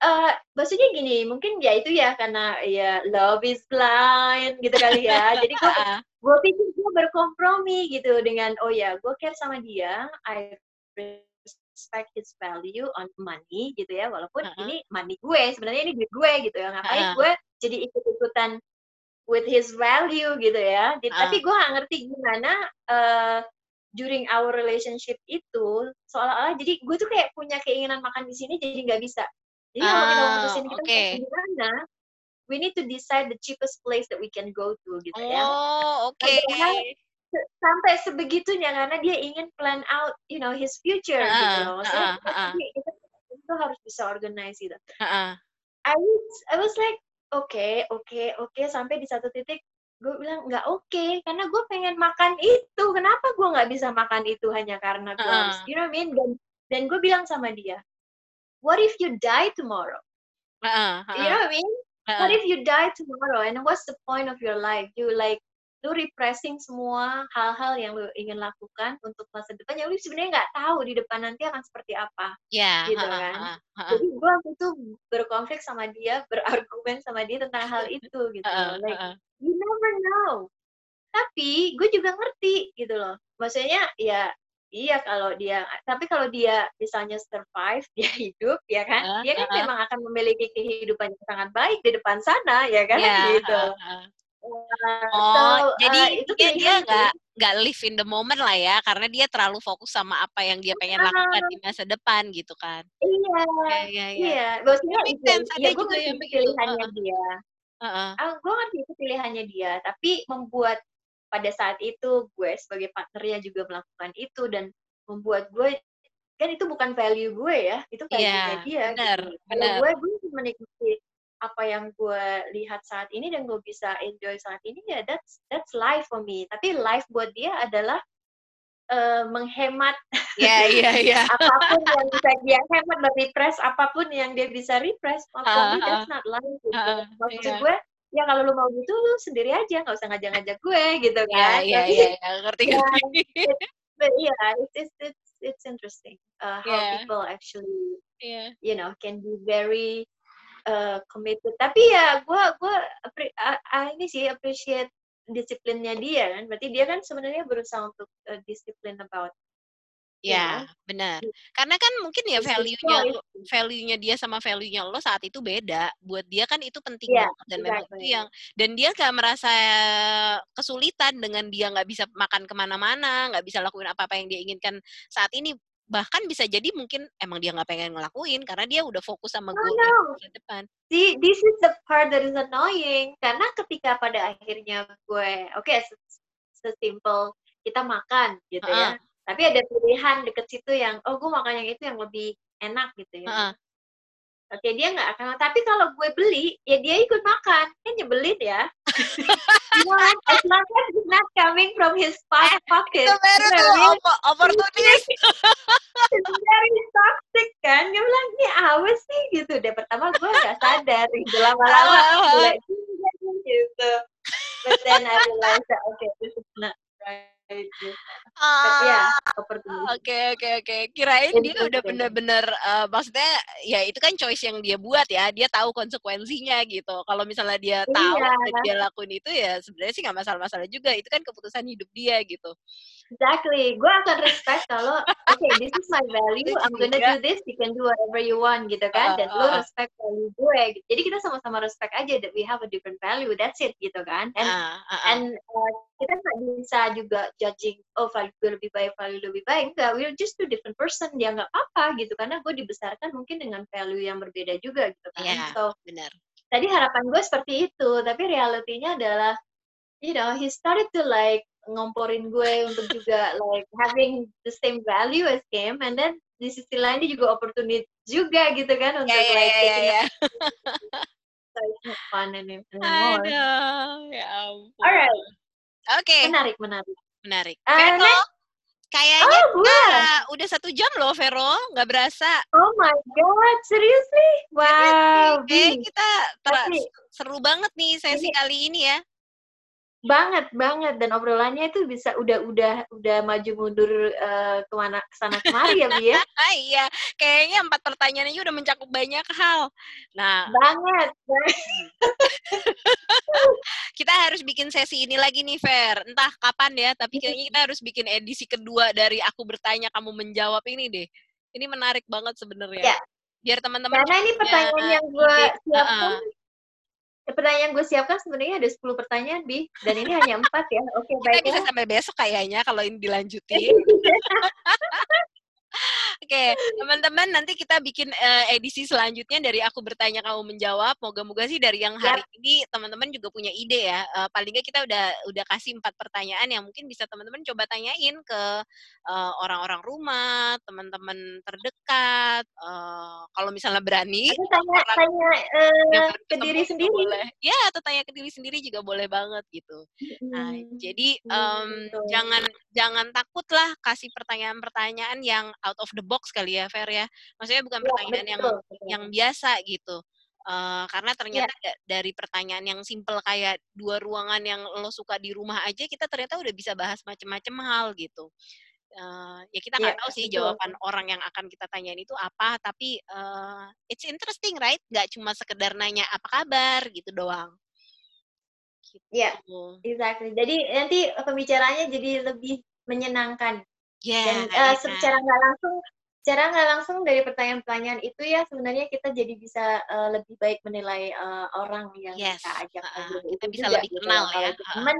Speaker 2: uh, maksudnya gini, mungkin ya itu ya karena ya love is blind gitu kali ya. [LAUGHS] Jadi gue gue pikir gue berkompromi gitu dengan oh ya gue care sama dia, I respect his value on money gitu ya, walaupun uh -huh. ini money gue sebenarnya ini duit gue gitu ya, ngapain uh -huh. gue jadi ikut-ikutan with his value gitu ya. Jadi, uh -huh. Tapi gue gak ngerti gimana uh, during our relationship itu seolah-olah jadi gue tuh kayak punya keinginan makan di sini jadi nggak bisa jadi kalau kita ah, mutusin kita okay. gimana, we need to decide the cheapest place that we can go to gitu
Speaker 1: oh,
Speaker 2: ya.
Speaker 1: Oh, oke. Okay.
Speaker 2: Sampai sebegitunya karena dia ingin plan out, you know, his future uh, gitu loh. Maksudnya uh, uh, itu, itu harus bisa organize gitu. Uh, uh. I was I was like, oke, okay, oke, okay, oke okay. sampai di satu titik gue bilang nggak oke okay, karena gue pengen makan itu kenapa gue nggak bisa makan itu hanya karena gue uh. you know what I mean dan dan gue bilang sama dia what if you die tomorrow? Uh, uh, you know what I mean? Uh, what if you die tomorrow and what's the point of your life? You like lu repressing semua hal-hal yang lu ingin lakukan untuk masa depan yang lu sebenarnya nggak tahu di depan nanti akan seperti apa
Speaker 1: yeah,
Speaker 2: gitu
Speaker 1: uh,
Speaker 2: kan?
Speaker 1: uh, uh,
Speaker 2: jadi gue waktu itu berkonflik sama dia berargumen sama dia tentang hal [LAUGHS] itu gitu uh, like uh, you never know. Tapi gue juga ngerti gitu loh. Maksudnya ya iya kalau dia tapi kalau dia misalnya survive [LAUGHS] dia hidup ya kan uh, dia kan uh, memang akan memiliki kehidupan yang sangat baik di depan sana ya kan yeah, [LAUGHS] gitu uh, uh.
Speaker 1: Oh, so, jadi uh, itu dia dia nggak nggak live in the moment lah ya, karena dia terlalu fokus sama apa yang dia pengen lakukan di masa depan gitu kan.
Speaker 2: Iya, iya, iya. Iya, maksudnya itu, ya, gue yang pilihannya uh, dia. Uh, uh. Uh, gue ngerti itu pilihannya dia, tapi membuat pada saat itu gue sebagai partnernya juga melakukan itu dan membuat gue kan itu bukan value gue ya, itu value yeah, dia.
Speaker 1: Benar,
Speaker 2: gitu.
Speaker 1: benar.
Speaker 2: gue gue menikmati apa yang gue lihat saat ini dan gue bisa enjoy saat ini ya that's that's life for me tapi life buat dia adalah uh, menghemat
Speaker 1: yeah, [LAUGHS] yeah, yeah.
Speaker 2: apa pun yang bisa dia hemat dan repress apa pun yang dia bisa repress uh, uh, that's not life gitu uh, maksud yeah. gue ya kalau lu mau gitu lu sendiri aja nggak usah ngajak-ngajak gue gitu kan
Speaker 1: iya iya iya ngerti [LAUGHS] ngerti
Speaker 2: iya it's, it's it's it's interesting uh, how yeah. people actually yeah. you know can be very uh, committed tapi ya gue gue uh, ini sih appreciate disiplinnya dia kan berarti dia kan sebenarnya berusaha untuk uh, disiplin about
Speaker 1: Ya, ya, benar. Karena kan mungkin ya value-nya value-nya dia sama value-nya lo saat itu beda. Buat dia kan itu penting yeah, banget dan exactly. memang itu yang dan dia gak merasa kesulitan dengan dia nggak bisa makan ke mana-mana, nggak bisa lakuin apa-apa yang dia inginkan saat ini bahkan bisa jadi mungkin emang dia nggak pengen ngelakuin karena dia udah fokus sama gue
Speaker 2: no, no. depan. See, this is the part that is annoying karena ketika pada akhirnya gue, oke, okay, sesimpel kita makan gitu uh -uh. ya, tapi ada pilihan deket situ yang, oh gue makan yang itu yang lebih enak gitu ya. Uh -uh. Oke, dia nggak akan. Tapi kalau gue beli, ya dia ikut makan. Kan nyebelin ya. [LAUGHS] As long as it's not coming from his eh, pocket.
Speaker 1: Itu baru tuh opportunist. [LAUGHS]
Speaker 2: very toxic kan. Dia bilang, ini awas sih gitu. deh. pertama gue nggak sadar. Gitu. Lama-lama. gitu. But then I realized that, okay, this is not right
Speaker 1: ya, Oke oke oke. Kirain dia udah bener-bener uh, maksudnya ya itu kan choice yang dia buat ya. Dia tahu konsekuensinya gitu. Kalau misalnya dia tahu iya. dia lakuin itu ya sebenarnya sih nggak masalah-masalah juga. Itu kan keputusan hidup dia gitu.
Speaker 2: Exactly. Gue akan respect kalau oke okay, this is my value. I'm gonna do this. You can do whatever you want gitu kan. Dan uh, uh, lo respect value gue. Jadi kita sama-sama respect aja that we have a different value. That's it gitu kan. And uh, uh, uh. and uh, kita nggak bisa juga judging oh value gue lebih baik value lebih baik enggak we're just two different person ya nggak apa gitu karena gue dibesarkan mungkin dengan value yang berbeda juga gitu kan
Speaker 1: yeah, so benar
Speaker 2: tadi harapan gue seperti itu tapi realitinya adalah you know he started to like ngomporin gue untuk juga like having the same value as him and then di sisi lain dia juga opportunity juga gitu kan untuk yeah, like yeah, yeah, yeah. so it's not fun anymore.
Speaker 1: Aduh, ya ampun.
Speaker 2: Alright.
Speaker 1: Oke. Okay.
Speaker 2: Menarik, menarik.
Speaker 1: Menarik. Uh, Vero, next. kayaknya oh, kita udah satu jam loh, Vero. Nggak berasa.
Speaker 2: Oh my God, seriously? Wow.
Speaker 1: Seriously. kita seru banget nih sesi ini, kali ini ya
Speaker 2: banget banget. Dan obrolannya itu bisa udah udah udah maju mundur uh, ke mana ke sana kemari ya bi ya? [LAUGHS]
Speaker 1: Iya. Kayaknya empat pertanyaan ini udah mencakup banyak hal. Nah
Speaker 2: banget. [LAUGHS]
Speaker 1: kita harus bikin sesi ini lagi nih Fer. Entah kapan ya tapi kayaknya kita harus bikin edisi kedua dari aku bertanya kamu menjawab ini deh. Ini menarik banget sebenarnya.
Speaker 2: Ya.
Speaker 1: biar teman-teman
Speaker 2: karena ini pertanyaan yang gue siapkan uh -uh pertanyaan gue siapkan sebenarnya ada 10 pertanyaan, Bi. Dan ini hanya empat ya. Oke, okay, baik.
Speaker 1: Kita bisa sampai besok kayaknya kalau ini dilanjutin. [LAUGHS] Oke, teman-teman nanti kita bikin uh, edisi selanjutnya dari aku bertanya kamu menjawab. Moga-moga sih dari yang hari yep. ini teman-teman juga punya ide ya. Uh, paling nggak kita udah udah kasih empat pertanyaan yang mungkin bisa teman-teman coba tanyain ke uh, orang-orang rumah, teman-teman terdekat. Uh, kalau misalnya berani,
Speaker 2: atau tanya tanya uh, ke diri sendiri.
Speaker 1: Boleh. Ya, atau tanya ke diri sendiri juga boleh banget gitu. Nah, jadi um, jangan jangan takutlah kasih pertanyaan-pertanyaan yang out of the box kali ya, Fer ya. Maksudnya bukan ya, pertanyaan betul, yang betul. yang biasa gitu. Uh, karena ternyata ya. dari pertanyaan yang simple kayak dua ruangan yang lo suka di rumah aja kita ternyata udah bisa bahas macam-macam hal gitu. Uh, ya kita nggak ya, tahu sih betul. jawaban orang yang akan kita tanyain itu apa, tapi uh, it's interesting, right? Gak cuma sekedar nanya apa kabar gitu doang.
Speaker 2: Iya, exactly. Jadi nanti pembicaranya jadi lebih menyenangkan. Yeah, Dan uh, secara nggak langsung, secara nggak langsung dari pertanyaan-pertanyaan itu ya sebenarnya kita jadi bisa uh, lebih baik menilai uh, orang yang
Speaker 1: yes.
Speaker 2: kita ajak
Speaker 1: uh, Kita bisa juga, lebih gitu. kenal
Speaker 2: gitu. ya. Kalau teman,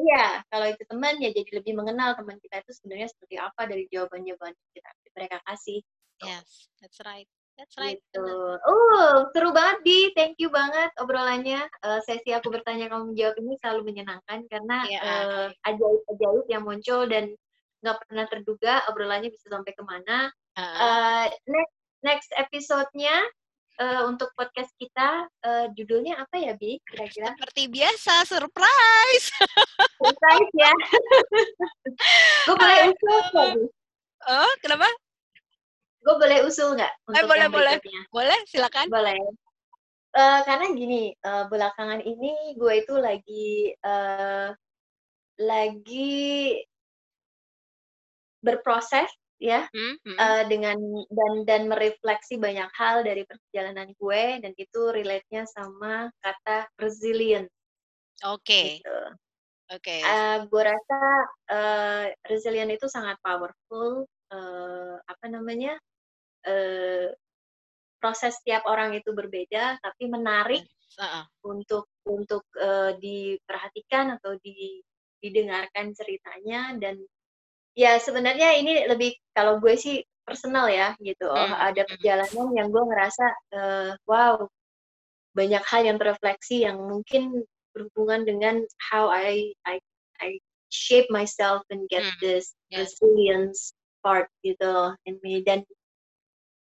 Speaker 2: iya. Kalau itu teman ya jadi lebih mengenal teman kita itu sebenarnya seperti apa dari jawaban-jawaban kita mereka kasih.
Speaker 1: Yes, that's right. That's right.
Speaker 2: Gitu. Oh, seru banget Di. Thank you banget obrolannya. Uh, sesi aku bertanya kamu menjawab ini selalu menyenangkan karena yeah. uh, ajaib-ajaib yang muncul dan nggak pernah terduga obrolannya bisa sampai ke mana. Uh. Uh, next next episode-nya uh, untuk podcast kita uh, judulnya apa ya Bi? Kira-kira?
Speaker 1: Seperti biasa, surprise. [LAUGHS]
Speaker 2: surprise ya. [LAUGHS] Gue boleh usul
Speaker 1: Oh, kenapa?
Speaker 2: gue boleh usul nggak
Speaker 1: eh, untuk eh, boleh, boleh. Boleh, silakan.
Speaker 2: Boleh. Uh, karena gini, uh, belakangan ini gue itu lagi uh, lagi berproses ya hmm, hmm. Uh, dengan dan dan merefleksi banyak hal dari perjalanan gue dan itu relate-nya sama kata resilient.
Speaker 1: Oke. Okay. Gitu.
Speaker 2: Oke. Okay. Uh, gue rasa uh, resilient itu sangat powerful. Uh, apa namanya? eh, proses tiap orang itu berbeda, tapi menarik uh-uh. untuk untuk uh, diperhatikan atau di, didengarkan ceritanya dan ya sebenarnya ini lebih kalau gue sih personal ya gitu. Oh, hmm. ada hmm. perjalanan yang gue ngerasa uh, wow banyak hal yang terefleksi yang mungkin berhubungan dengan how I I I shape myself and get hmm. this yes. resilience part gitu in me dan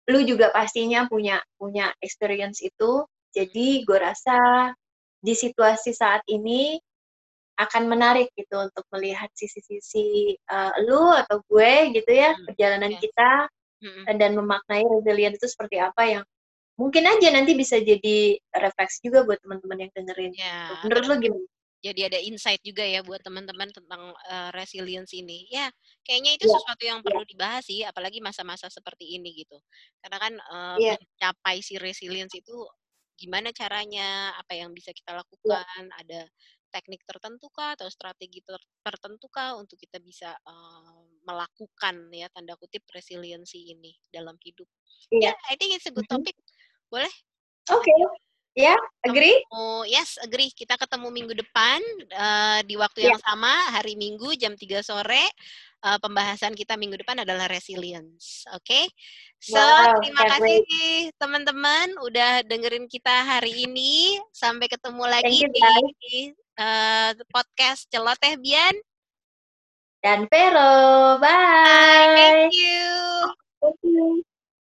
Speaker 2: lu juga pastinya punya punya experience itu jadi gue rasa di situasi saat ini akan menarik gitu untuk melihat sisi-sisi uh, lu atau gue gitu ya hmm. perjalanan yeah. kita hmm. dan memaknai resilient itu seperti apa yang mungkin aja nanti bisa jadi refleksi juga buat teman-teman yang dengerin. Yeah. Menurut lu gimana?
Speaker 1: jadi ada insight juga ya buat teman-teman tentang uh, resilience ini. Ya, kayaknya itu yeah. sesuatu yang perlu yeah. dibahas sih, apalagi masa-masa seperti ini gitu. Karena kan uh, yeah. mencapai si resilience itu gimana caranya, apa yang bisa kita iya. lakukan, yeah. ada teknik tertentu kah atau strategi tertentu kah untuk kita bisa uh, melakukan ya tanda kutip resiliensi ini dalam hidup. Ya, yeah. yeah, I think it's a good mm-hmm. topic. Boleh?
Speaker 2: Oke. Okay. Ya, yeah, agree?
Speaker 1: Oh, yes, agree. Kita ketemu minggu depan uh, di waktu yang yeah. sama, hari Minggu jam 3 sore. Uh, pembahasan kita minggu depan adalah resilience. Oke. Okay? So, wow, terima kasih teman-teman udah dengerin kita hari ini. Sampai ketemu lagi you, di uh, podcast Celoteh Bian
Speaker 2: dan Pero. Bye.
Speaker 1: Bye. Thank you.
Speaker 2: Thank you.